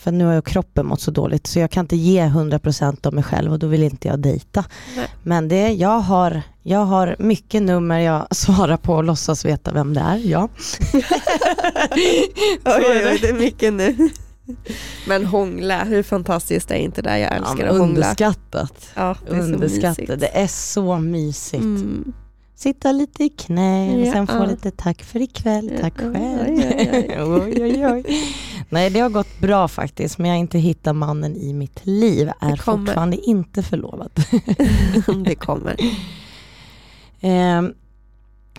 För nu har jag kroppen mått så dåligt så jag kan inte ge 100% av mig själv och då vill inte jag dejta. Nej. Men det, jag, har, jag har mycket nummer jag svarar på och låtsas veta vem det är. Ja. oj, oj, det är mycket nu. Men hångla, hur fantastiskt är inte det? Jag älskar ja, att hångla. Underskattat. Ja, det är underskattat. Det är så mysigt. Mm sitta lite i knä och sen få lite tack för ikväll, tack själv. oj, oj, oj. Nej det har gått bra faktiskt men jag har inte hittat mannen i mitt liv, är fortfarande inte förlovad. det kommer. Eh,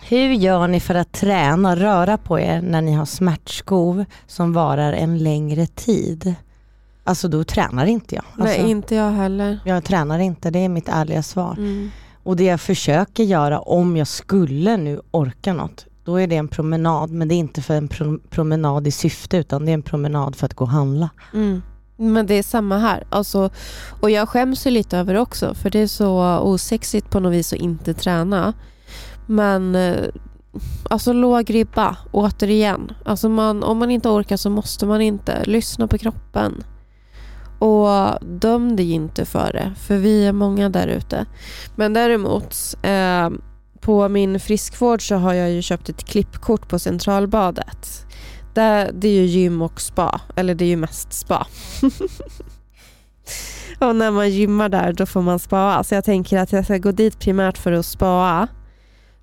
hur gör ni för att träna och röra på er när ni har smärtskov som varar en längre tid? Alltså då tränar inte jag. Alltså, Nej inte jag heller. Jag tränar inte, det är mitt ärliga svar. Mm. Och det jag försöker göra om jag skulle nu orka något, då är det en promenad. Men det är inte för en pro promenad i syfte utan det är en promenad för att gå och handla. Mm. Men det är samma här. Alltså, och jag skäms ju lite över det också för det är så osexigt på något vis att inte träna. Men eh, alltså låg ribba, återigen. Alltså man, om man inte orkar så måste man inte. Lyssna på kroppen. Och döm dig inte för det, för vi är många där ute. Men däremot, eh, på min friskvård så har jag ju köpt ett klippkort på Centralbadet. Det, det är ju gym och spa, eller det är ju mest spa. och när man gymmar där då får man spaa. Så alltså jag tänker att jag ska gå dit primärt för att spaa.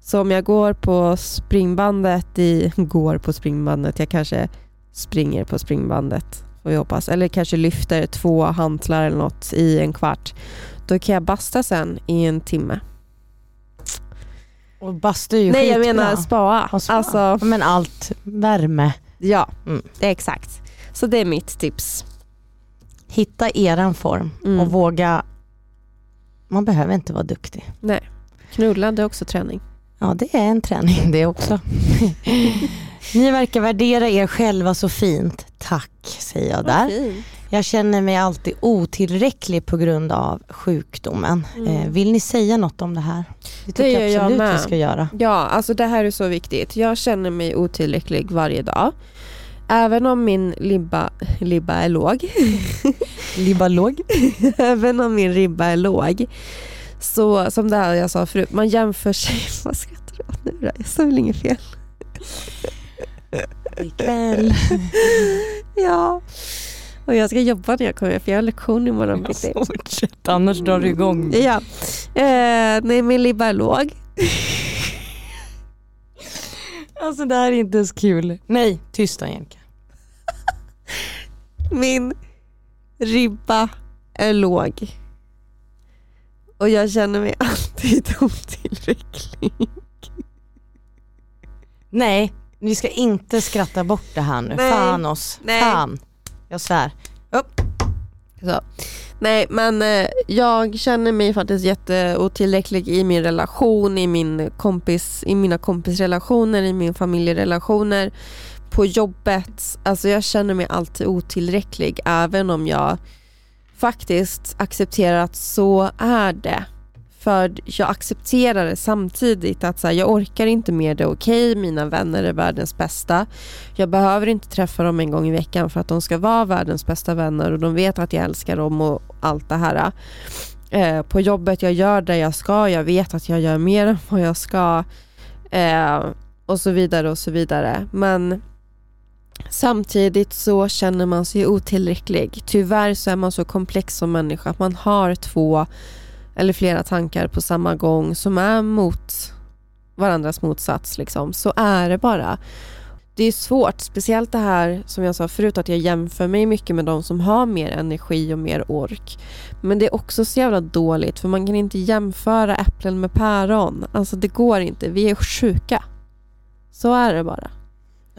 Så om jag går på springbandet i... Går på springbandet, jag kanske springer på springbandet får vi hoppas. Eller kanske lyfter två hantlar eller något i en kvart. Då kan jag basta sen i en timme. Och bastu är ju Nej skitbra. jag menar spaa. spa. Alltså, Men allt värme. Ja, mm. exakt. Så det är mitt tips. Hitta eran form mm. och våga. Man behöver inte vara duktig. Nej. Knulla det är också träning. Ja det är en träning det också. Ni verkar värdera er själva så fint. Tack säger jag där. Jag känner mig alltid otillräcklig på grund av sjukdomen. Mm. Eh, vill ni säga något om det här? Det tycker det jag absolut jag vi ska göra. Ja, alltså det här är så viktigt. Jag känner mig otillräcklig varje dag. Även om min libba, libba är låg. libba låg? Även om min ribba är låg. Så som det här jag sa förut, man jämför sig. Vad skrattar du åt nu då? Jag sa väl inget fel? Ikväll. ja. Och jag ska jobba när jag kommer för jag har lektion imorgon bitti. Fortsätt, annars drar du igång. Ja. Eh, nej, min libba är låg. alltså det här är inte ens kul. Nej, tyst Angelica. min ribba är låg. Och jag känner mig alltid otillräcklig. Nej, vi ska inte skratta bort det här nu. Nej. Fan oss. Nej. Fan. Jag svär. Så. Nej men eh, jag känner mig faktiskt jätteotillräcklig i min relation, i, min kompis, i mina kompisrelationer, i min familjerelationer, på jobbet. Alltså jag känner mig alltid otillräcklig även om jag faktiskt accepterar att så är det. För jag accepterar det samtidigt att så här, jag orkar inte mer, det är okej, mina vänner är världens bästa. Jag behöver inte träffa dem en gång i veckan för att de ska vara världens bästa vänner och de vet att jag älskar dem och allt det här. Eh, på jobbet, jag gör det jag ska, jag vet att jag gör mer än vad jag ska. Eh, och så vidare och så vidare. Men samtidigt så känner man sig otillräcklig. Tyvärr så är man så komplex som människa att man har två eller flera tankar på samma gång som är mot varandras motsats. Liksom. Så är det bara. Det är svårt, speciellt det här som jag sa förut att jag jämför mig mycket med de som har mer energi och mer ork. Men det är också så jävla dåligt för man kan inte jämföra äpplen med päron. Alltså det går inte, vi är sjuka. Så är det bara.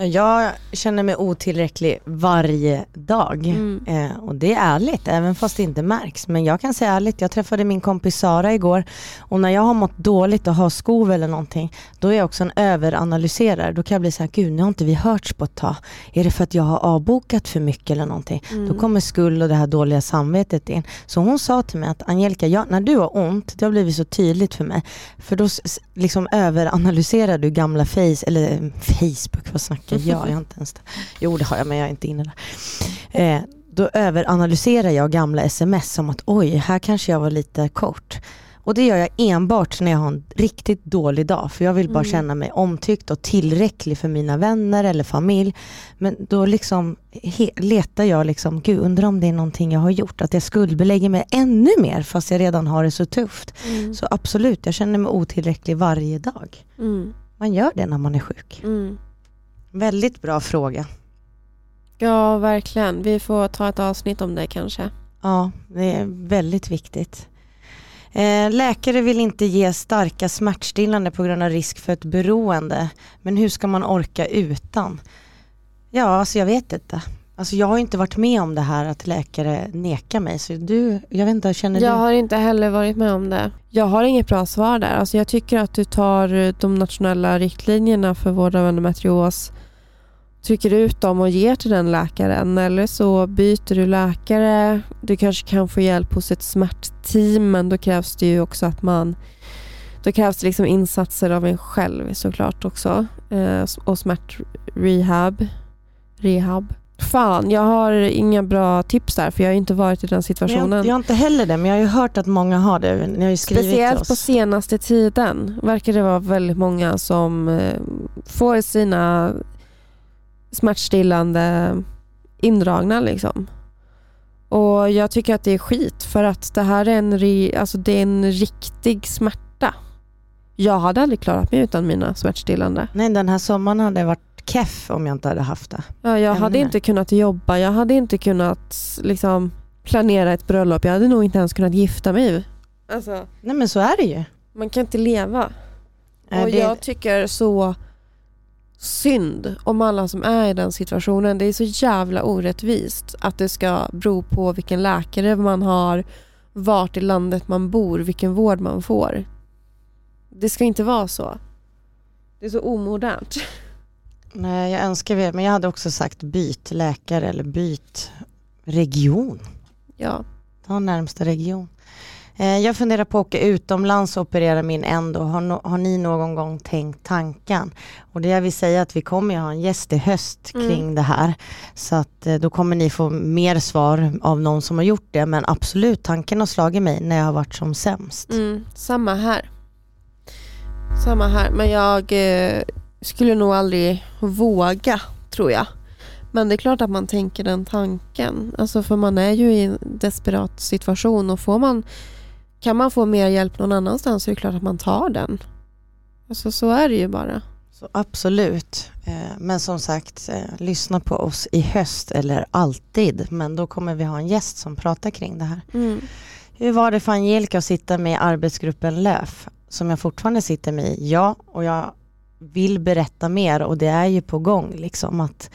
Jag känner mig otillräcklig varje dag. Mm. Eh, och det är ärligt, även fast det inte märks. Men jag kan säga ärligt, jag träffade min kompis Sara igår och när jag har mått dåligt och har skov eller någonting, då är jag också en överanalyserare. Då kan jag bli så här, gud nu har inte vi hörts på ett tag. Är det för att jag har avbokat för mycket eller någonting? Mm. Då kommer skuld och det här dåliga samvetet in. Så hon sa till mig att Angelica, jag, när du har ont, det har blivit så tydligt för mig. För då liksom överanalyserar du gamla face, eller eh, Facebook, vad snackar jag? Jag har inte ens det. Jo det har jag men jag är inte inne där. Eh, då överanalyserar jag gamla sms som att oj, här kanske jag var lite kort. Och det gör jag enbart när jag har en riktigt dålig dag. För jag vill bara Mm. känna mig omtyckt och tillräcklig för mina vänner eller familj. Men då liksom letar jag liksom, gud undrar om det är någonting jag har gjort. Att jag skuldbelägger mig ännu mer fast jag redan har det så tufft. Mm. Så absolut, jag känner mig otillräcklig varje dag. Mm. Man gör det när man är sjuk. Väldigt bra fråga. Ja, verkligen. Vi får ta ett avsnitt om det kanske. Ja, det är väldigt viktigt. Eh, läkare vill inte ge starka smärtstillande på grund av risk för ett beroende. Men hur ska man orka utan? Ja, alltså jag vet inte. Alltså jag har inte varit med om det här att läkare nekar mig. Så du, jag vet inte, känner Jag du? har inte heller varit med om det. Jag har inget bra svar där. Alltså jag tycker att du tar de nationella riktlinjerna för vård av endometrios, trycker ut dem och ger till den läkaren. Eller så byter du läkare. Du kanske kan få hjälp hos ett smärtteam men då krävs det ju också att man då krävs det liksom insatser av en själv såklart också. Eh, och smärtrehab. Rehab. Fan, jag har inga bra tips där för jag har inte varit i den situationen. jag, jag har inte heller det, men jag har ju hört att många har det. Ni har ju skrivit till Speciellt oss. på senaste tiden verkar det vara väldigt många som eh, får sina smärtstillande indragna. Liksom. Och Jag tycker att det är skit för att det här är en, alltså det är en riktig smärta. Jag hade aldrig klarat mig utan mina smärtstillande. Nej, den här sommaren hade varit keff om jag inte hade haft det. Ja, jag hade Ämne. inte kunnat jobba, jag hade inte kunnat liksom, planera ett bröllop. Jag hade nog inte ens kunnat gifta mig. Alltså, Nej men så är det ju. man kan inte leva. Eh, Och det, jag tycker så synd om alla som är i den situationen. Det är så jävla orättvist att det ska bero på vilken läkare man har, vart i landet man bor, vilken vård man får. Det ska inte vara så. Det är så omodernt. Nej, jag önskar det, men jag hade också sagt byt läkare eller byt region. Ja. Ta närmsta region. Eh, Jag funderar på att åka utomlands och operera min endo. Har, no, har ni någon gång tänkt tanken? Och det jag vill säga är att vi kommer ju ha en gäst i höst Mm. kring det här. Så att eh, då kommer ni få mer svar av någon som har gjort det. Men absolut, tanken har slagit mig när jag har varit som sämst. Mm, samma här. Samma här. Men jag eh, skulle nog aldrig våga, tror jag. Men det är klart att man tänker den tanken. Alltså för man är ju i en desperat situation och får man, kan man få mer hjälp någon annanstans så är det klart att man tar den. Alltså så är det ju bara. Så absolut. Eh, men som sagt, eh, lyssna på oss i höst eller alltid. Men då kommer vi ha en gäst som pratar kring det här. Mm. Hur var det för Angelica att sitta med i arbetsgruppen LÖF? Som jag fortfarande sitter med i. Ja, och jag vill berätta mer och det är ju på gång liksom att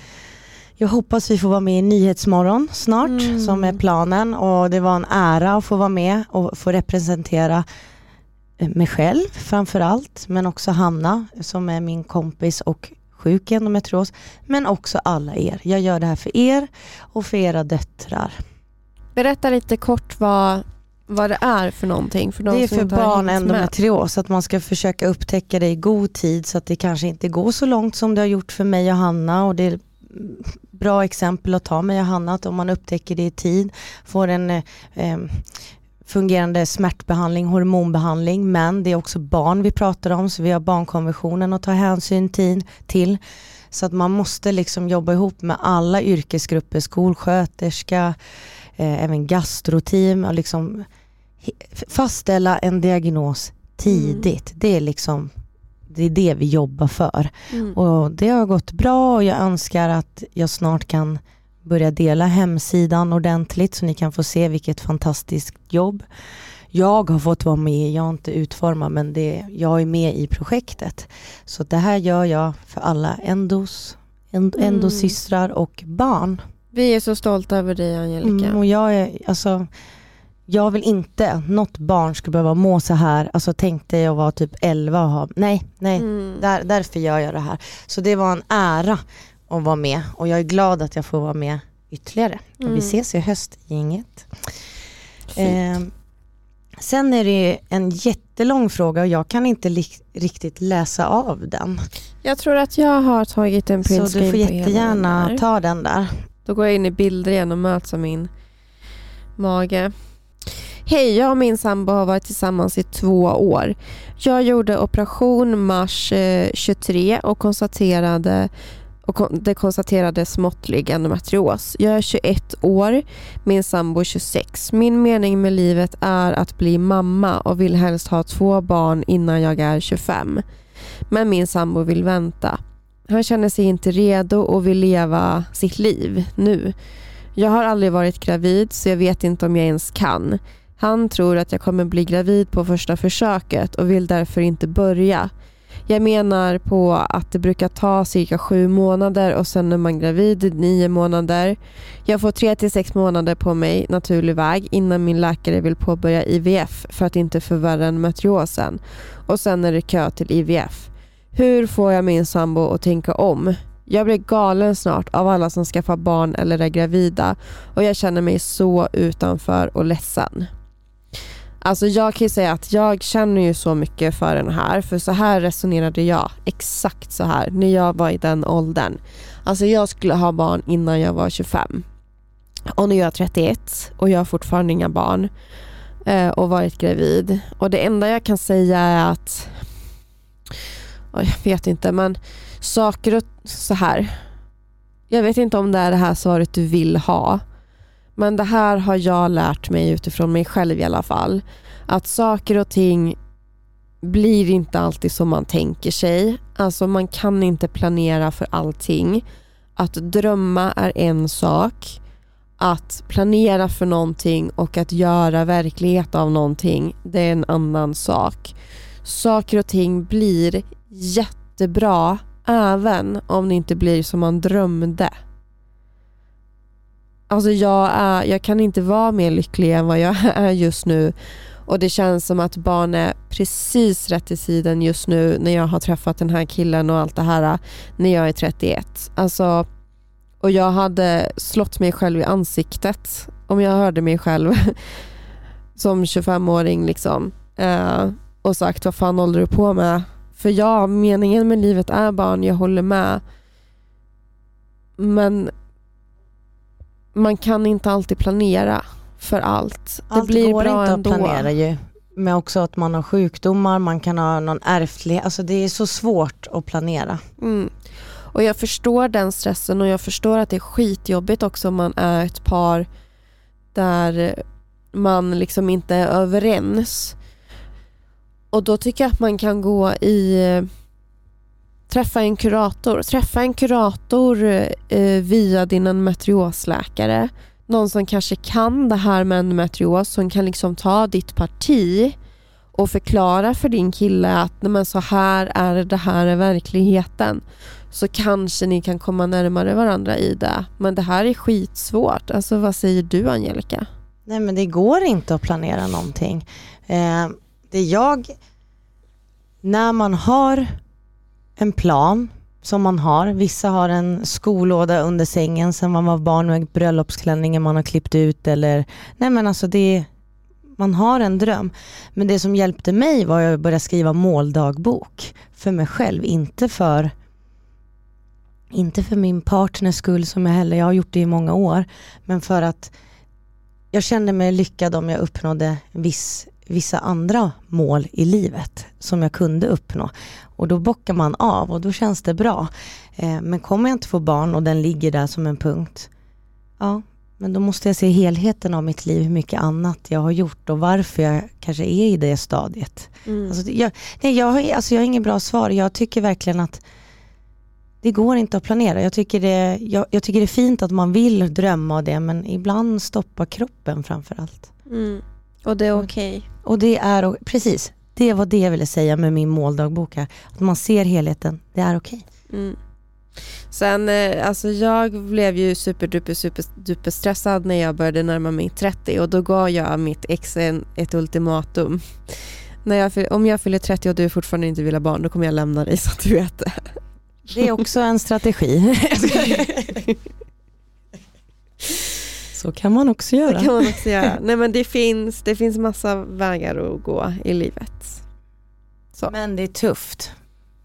jag hoppas vi får vara med i Nyhetsmorgon snart Mm. som är planen och det var en ära att få vara med och få representera eh, mig själv framför allt men också Hanna som är min kompis och sjuk i endometrios men också alla er. Jag gör det här för er och för era döttrar. Berätta lite kort vad, vad det är för någonting. För de Det är för barn endometrios, att man ska försöka upptäcka det i god tid så att det kanske inte går så långt som det har gjort för mig och Hanna och det bra exempel att ta mig och Hanna att om man upptäcker det i tid, får en eh, eh, fungerande smärtbehandling, hormonbehandling men det är också barn vi pratar om så vi har barnkonventionen att ta hänsyn till. Så att man måste liksom jobba ihop med alla yrkesgrupper, skolsköterska, eh, även gastroteam och liksom fastställa en diagnos tidigt. Det är liksom det är det vi jobbar för. Mm. Och det har gått bra och jag önskar att jag snart kan börja dela hemsidan ordentligt så ni kan få se vilket fantastiskt jobb jag har fått vara med. Jag har inte utformat men det, jag är med i projektet. Så det här gör jag för alla endos, end, Mm. endosystrar och barn. Vi är så stolta över dig Angelica. Mm, och jag är, alltså, jag vill inte att något barn ska behöva må så här. Alltså tänkte jag var typ 11 och ha, nej, nej, Mm. där, därför gör jag det här. Så det var en ära att vara med och jag är glad att jag får vara med ytterligare. Och Mm. vi ses i höst i inget. Fint. Eh, sen är det en jättelång fråga och jag kan inte riktigt läsa av den. Jag tror att jag har tagit en Så du printscreen får jättegärna den ta den där. Då går jag in i bilder igen och möts av min mage. Hej, jag och min sambo har varit tillsammans i två år. Jag gjorde operation mars eh, 23 och konstaterade och det konstaterades måttlig endometrios. Jag är 21 år, min sambo 26. Min mening med livet är att bli mamma och vill helst ha två barn innan jag är 25. Men min sambo vill vänta. Han känner sig inte redo och vill leva sitt liv nu. Jag har aldrig varit gravid så jag vet inte om jag ens kan. Han tror att jag kommer bli gravid på första försöket och vill därför inte börja. Jag menar på att det brukar ta cirka sju månader och sen är man gravid i nio månader. Jag får tre till sex månader på mig naturlig väg innan min läkare vill påbörja IVF för att inte förvärra endometriosen. Och sen är det kö till IVF. Hur får jag min sambo att tänka om? Jag blir galen snart av alla som skaffar barn eller är gravida och jag känner mig så utanför och ledsen. Alltså jag kan ju säga att jag känner ju så mycket för den här för så här resonerade jag exakt så här när jag var i den åldern. Alltså jag skulle ha barn innan jag var 25 och nu är jag 31 och jag har fortfarande inga barn eh, och varit gravid och det enda jag kan säga är att jag vet inte men saker och så här. Jag vet inte om det är det här svaret du vill ha. Men det här har jag lärt mig utifrån mig själv i alla fall. Att saker och ting blir inte alltid som man tänker sig. Alltså man kan inte planera för allting. Att drömma är en sak. Att planera för någonting och att göra verklighet av någonting, det är en annan sak. Saker och ting blir jättebra även om det inte blir som man drömde. Alltså jag, är, jag kan inte vara mer lycklig än vad jag är just nu och det känns som att barn är precis rätt i sidan just nu när jag har träffat den här killen och allt det här när jag är 31. Alltså, och jag hade slått mig själv i ansiktet om jag hörde mig själv som 25-åring liksom eh, och sagt vad fan håller du på med? För ja, meningen med livet är barn, jag håller med. Men man kan inte alltid planera för allt. Det Allt blir går bra inte ändå. att planera ju. Men också att man har sjukdomar, man kan ha någon ärftlighet. Alltså det är så svårt att planera. Mm. Och jag förstår den stressen och jag förstår att det är skitjobbigt också om man är ett par där man liksom inte är överens. Och då tycker jag att man kan gå i Träffa en kurator. Träffa en kurator eh, via din endometriosläkare. Någon som kanske kan det här med endometrios, som kan liksom ta ditt parti och förklara för din kille att Nej, men så här är det, här är verkligheten. Så kanske ni kan komma närmare varandra i det. Men det här är skitsvårt. Alltså vad säger du Angelica? Nej men det går inte att planera någonting. Eh, det jag, när man har en plan som man har, vissa har en skolåda under sängen sen man var barn med bröllopsklänningen man har klippt ut eller, nej men alltså det, man har en dröm. Men det som hjälpte mig var att börja skriva måldagbok för mig själv, inte för inte för min partners skull som jag heller, jag har gjort det i många år, men för att jag kände mig lyckad om jag uppnådde viss, vissa andra mål i livet som jag kunde uppnå. Och då bockar man av och då känns det bra. Eh, men kommer jag inte få barn och den ligger där som en punkt, ja, men då måste jag se helheten av mitt liv, hur mycket annat jag har gjort och varför jag kanske är i det stadiet. Mm. Alltså, jag, nej, jag, har, alltså, jag har inget bra svar. Jag tycker verkligen att det går inte att planera. Jag tycker, det, jag, jag tycker det är fint att man vill drömma av det men ibland stoppar kroppen framför allt. Mm. Och det är mm. okej? Okay. Och det är, precis, det var det jag ville säga med min måldagbok här. Att man ser helheten, det är okej. Okay. Mm. Sen, eh, alltså jag blev ju superduper super, duper stressad när jag började närma mig 30 och då gav jag mitt ex en, ett ultimatum. När jag, om jag fyller 30 och du fortfarande inte vill ha barn, då kommer jag lämna dig så att du vet det. Det är också en strategi. Så kan man också göra. Det kan man också göra. Nej, men det, finns, det finns massa vägar att gå i livet. Så. Men det är tufft.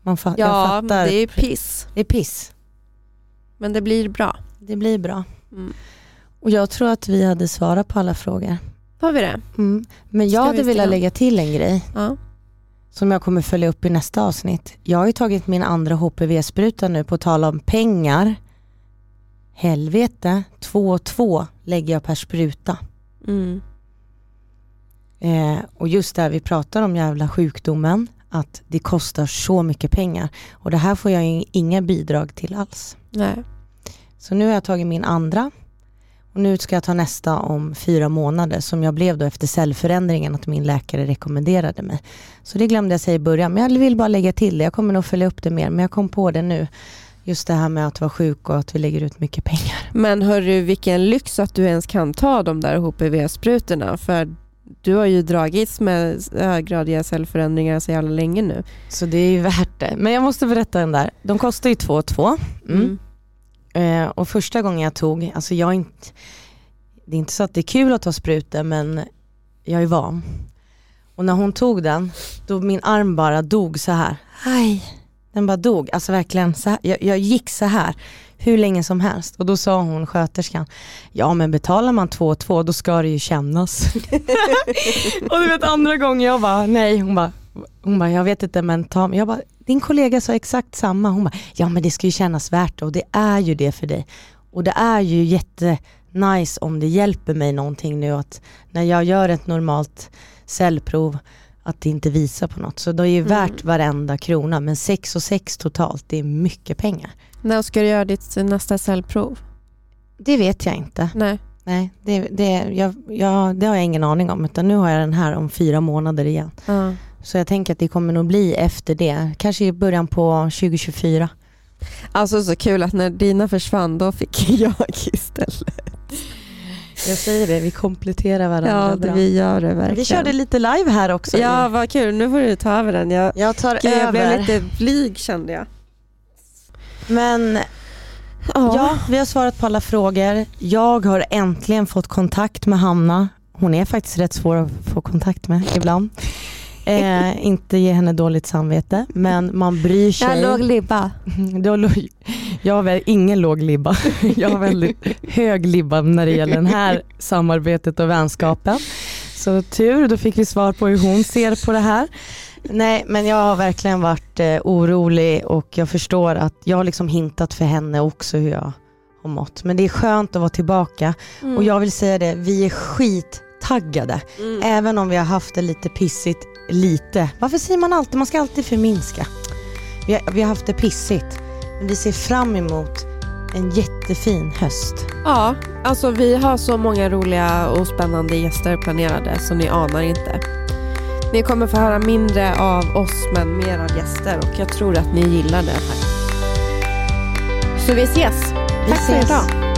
Man fa ja, fattar. det är piss. Det är piss. Men det blir bra. Det blir bra. Mm. Och jag tror att vi hade svarat på alla frågor. Har vi det? Mm. Men jag Ska hade velat lägga till en grej. Ja som jag kommer följa upp i nästa avsnitt. Jag har ju tagit min andra HPV-spruta nu på tal om pengar. Helvete, 2 och 2 lägger jag per spruta. Mm. Eh, och just där vi pratar om jävla sjukdomen, att det kostar så mycket pengar. Och det här får jag inga bidrag till alls. Nej. Så nu har jag tagit min andra och nu ska jag ta nästa om fyra månader som jag blev då efter cellförändringen att min läkare rekommenderade mig. Så det glömde jag säga i början men jag vill bara lägga till det. Jag kommer nog följa upp det mer men jag kom på det nu. Just det här med att vara sjuk och att vi lägger ut mycket pengar. Men hörru vilken lyx att du ens kan ta de där HPV-sprutorna för du har ju dragits med höggradiga cellförändringar så jävla länge nu. Så det är ju värt det. Men jag måste berätta den där. De kostar ju 2 och 2. Mm. Mm. Eh, och första gången jag tog, alltså jag är inte, det är inte så att det är kul att ta sprutor men jag är van. Och när hon tog den, då min arm bara dog så här. Aj. Den bara dog, alltså verkligen så här. Jag, jag gick så här hur länge som helst. Och då sa hon, sköterskan, ja men betalar man två och två då ska det ju kännas. och du vet andra gången jag bara, nej, hon bara, hon bara, jag vet inte men ta Jag bara, din kollega sa exakt samma. Hon bara, ja men det ska ju kännas värt det och det är ju det för dig. Och det är ju jättenice om det hjälper mig någonting nu att när jag gör ett normalt cellprov att det inte visar på något. Så det är ju mm. värt varenda krona men 6 och 6 totalt, det är mycket pengar. När ska du göra ditt nästa cellprov? Det vet jag inte. Nej. Nej, det, det, jag, jag, det har jag ingen aning om utan nu har jag den här om fyra månader igen. Mm. Så jag tänker att det kommer nog bli efter det, kanske i början på 2024. Alltså så kul att när dina försvann då fick jag istället. Jag säger det, vi kompletterar varandra Ja, det, vi gör det verkligen. Vi körde lite live här också. Ja, vad kul. Nu får du ta över den. Jag, jag tar gud, över. Jag blev lite blyg kände jag. Men ja. ja, vi har svarat på alla frågor. Jag har äntligen fått kontakt med Hanna. Hon är faktiskt rätt svår att få kontakt med ibland. Eh, inte ge henne dåligt samvete, men man bryr sig. Jag har låg libba. jag har väl ingen låg libba. Jag har väldigt hög libba när det gäller det här samarbetet och vänskapen. Så tur, då fick vi svar på hur hon ser på det här. Nej, men jag har verkligen varit eh, orolig och jag förstår att jag har liksom hintat för henne också hur jag har mått. Men det är skönt att vara tillbaka mm. och jag vill säga det, vi är skittaggade. Mm. Även om vi har haft det lite pissigt lite. Varför säger man alltid, man ska alltid förminska. Vi har, vi har haft det pissigt. Men vi ser fram emot en jättefin höst. Ja, alltså vi har så många roliga och spännande gäster planerade så ni anar inte. Ni kommer få höra mindre av oss men mer av gäster och jag tror att ni gillar det. Här. Så vi ses. Vi Tack för ses. idag. Tack.